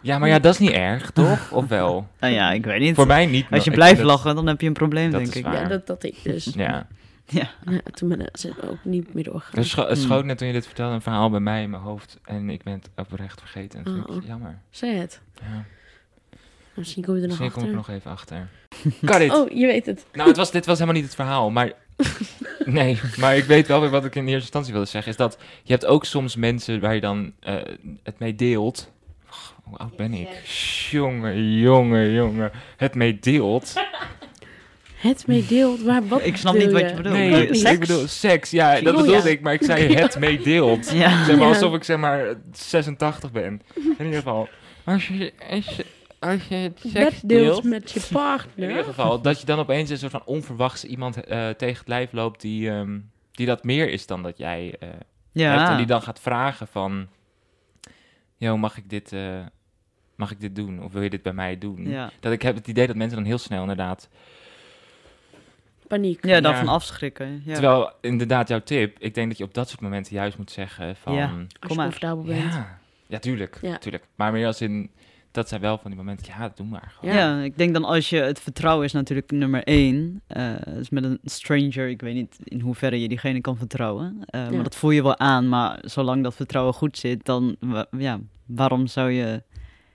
Ja, maar ja, dat is niet erg, toch? Of wel? Nou ja, ik weet niet. Voor mij niet. Als je blijft lachen, dan heb je een probleem, Dat denk is ik. waar. ja, dat, dat ik dus. Ja. Ja. Ja, toen ben ik ze ook niet meer doorgegaan. Er scho- Hmm. schoot net toen je dit vertelde een verhaal bij mij in mijn hoofd. En ik ben het oprecht vergeten. En dat vind Oh. ik jammer. Zei het. Ja. Misschien kom je er nog Misschien kom ik nog even achter. Cut it! Oh, je weet het. Nou, het was, dit was helemaal niet het verhaal, maar... Nee, maar ik weet wel weer wat ik in eerste instantie wilde zeggen. Is dat je hebt ook soms mensen waar je dan eh, het mee deelt. Och, hoe oud ben ik? Jongen, jongen, jongen. Het mee deelt. Het meedeelt, waar wat Ik snap niet wat je bedoelt. Nee, ik bedoel seks. Ja, dat Oh, bedoelde ja. ik, maar ik zei het mee deelt. Ja. Zeg maar alsof ik zeg maar 86 ben. In ieder geval. Als je, als je, als je het seks Bed deelt deelt... met je In ieder partner. geval, dat je dan opeens een soort van onverwachts iemand eh, tegen het lijf loopt die, ehm, die dat meer is dan dat jij eh, hebt. Ja. En die dan gaat vragen van... Yo, mag ik dit, eh, mag ik dit doen? Of wil je dit bij mij doen? Ja. Dat ik heb het idee dat mensen dan heel snel inderdaad... Paniek. ja, Ja. daarvan afschrikken. Ja. Terwijl, inderdaad, jouw tip... Ik denk dat je op dat soort momenten juist moet zeggen van... Ja. Als Kom je maar. comfortabel bent. Ja, ja tuurlijk, Ja. tuurlijk. Maar meer als in... Dat zijn wel van die momenten... Ja, doe maar gewoon. Ja. ik denk dan als je het vertrouwen is natuurlijk nummer één. eh, dus met een stranger, ik weet niet in hoeverre je diegene kan vertrouwen. eh, Ja. Maar dat voel je wel aan. Maar zolang dat vertrouwen goed zit, dan wa- ja, waarom zou je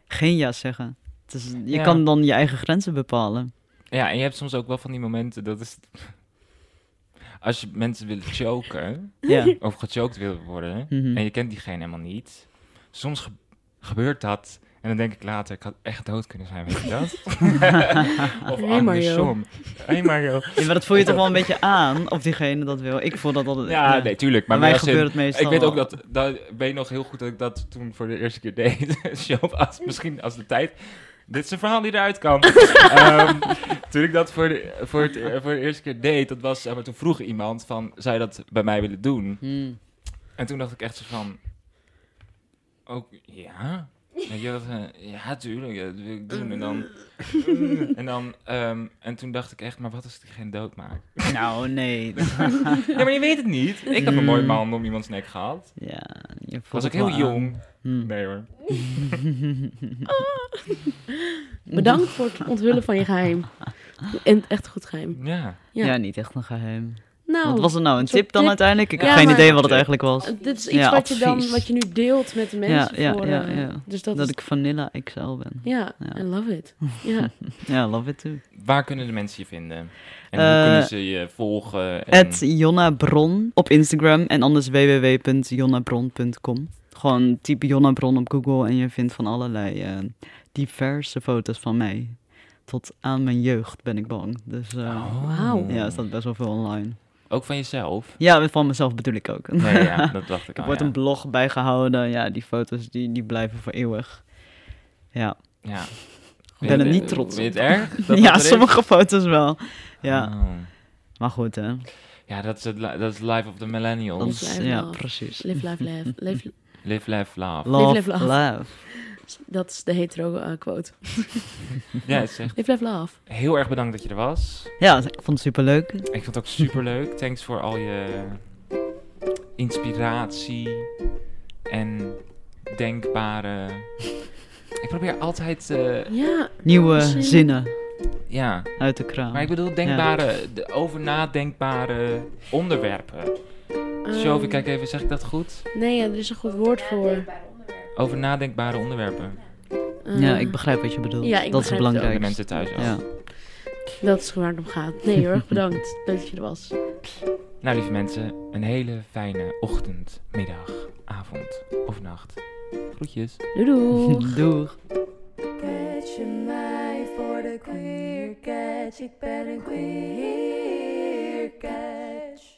geen ja zeggen? Het is, je Ja. kan dan je eigen grenzen bepalen. Ja, en je hebt soms ook wel van die momenten... Dat is... Als je mensen willen choken... Ja. of gechoked willen worden... Mhm. en je kent diegene helemaal niet. Soms ge- gebeurt dat. En dan denk ik later, ik had echt dood kunnen zijn, weet je dat? of Hey, Mario. andersom. Mario. Ja, maar dat voel je toch wel een beetje aan of diegene dat wil. Ik voel dat altijd. Ja, nee, tuurlijk. Maar Bij mij in- gebeurt het meestal. Ik weet ook dat, dat, weet je nog heel goed dat ik dat toen voor de eerste keer deed. Show, als, misschien als de tijd... Dit is een verhaal die eruit kan. Ehm, toen ik dat voor de, voor, het, voor de eerste keer deed, dat was, zeg maar, toen vroeg iemand van, zou je dat bij mij willen doen? Hmm. En toen dacht ik echt zo van... Ook, ja? Weet je, dat, ja, tuurlijk, ja, dat wil ik doen. En dan, en dan, ehm, en toen dacht ik echt, maar wat als ik geen dood maak? Nou, nee. Ja, maar je weet het niet. Ik heb een mooie man om iemands nek gehad. ja, je voelt Was ik heel aan. jong. Hm. Nee hoor. Bedankt voor het onthullen van je geheim. En echt goed geheim. Ja. Ja. Ja. niet echt een geheim. Nou, Wat was het nou, een tip dan tip. uiteindelijk? Ik Ja, heb geen idee wat het eigenlijk was. dit is iets Ja, wat, je dan, wat je nu deelt met de mensen. ja, voor, ja, eh, ja. Dus dat, Dat is, ik Vanilla XL ben. ja, ja. I love it. Ja. Ja, love it too. Waar kunnen de mensen je vinden? En hoe Eh, kunnen ze je volgen? En... Het Jonna Bron op Instagram en anders www.jonnabron.com. Gewoon typ Jonna Bron op Google en je vindt van allerlei eh, diverse foto's van mij. Tot aan mijn jeugd ben ik bang. Dus eh, Oh. Wauw. ja, er staat best wel veel online. Ook van jezelf? Ja, van mezelf bedoel ik ook. Nee, ja, dat dacht ik Er al. wordt ja. een blog bijgehouden. Ja, die foto's die, die blijven voor eeuwig. Ja, Ja. ik ben er niet trots Vind op. je het erg? dat dat ja er is? sommige foto's wel. Ja, Oh. maar goed hè. Ja, dat is het dat is life of the millennials. Dat Live, is, live, ja, precies. Live, live, live. Live, Live. Love, live, love. love. Dat is de hetero eh, quote. Ja, het is echt Live, live, love. heel erg bedankt dat je er was. Ja, ik vond het superleuk. Ik vond het ook super leuk. Thanks voor al je inspiratie en denkbare. Ik probeer altijd, eh, Ja. Nieuwe Zin. zinnen ja, uit de kraam. maar ik bedoel denkbare, de, over nadenkbare onderwerpen. Sophie, ehm, kijk even, zeg ik dat goed? Nee, ja, er is een goed woord voor. Over nadenkbare onderwerpen. Ja, ik begrijp wat je bedoelt. ja, ik dat is het De mensen thuis ook. Ja. Dat is waar het om gaat. Nee, heel erg bedankt. Leuk dat je er was. Nou, lieve mensen, een hele fijne ochtend, middag, avond of nacht. Groetjes. Doei doei. Doeg. Catch je mij voor de queer catch. Ik ben een queer catch.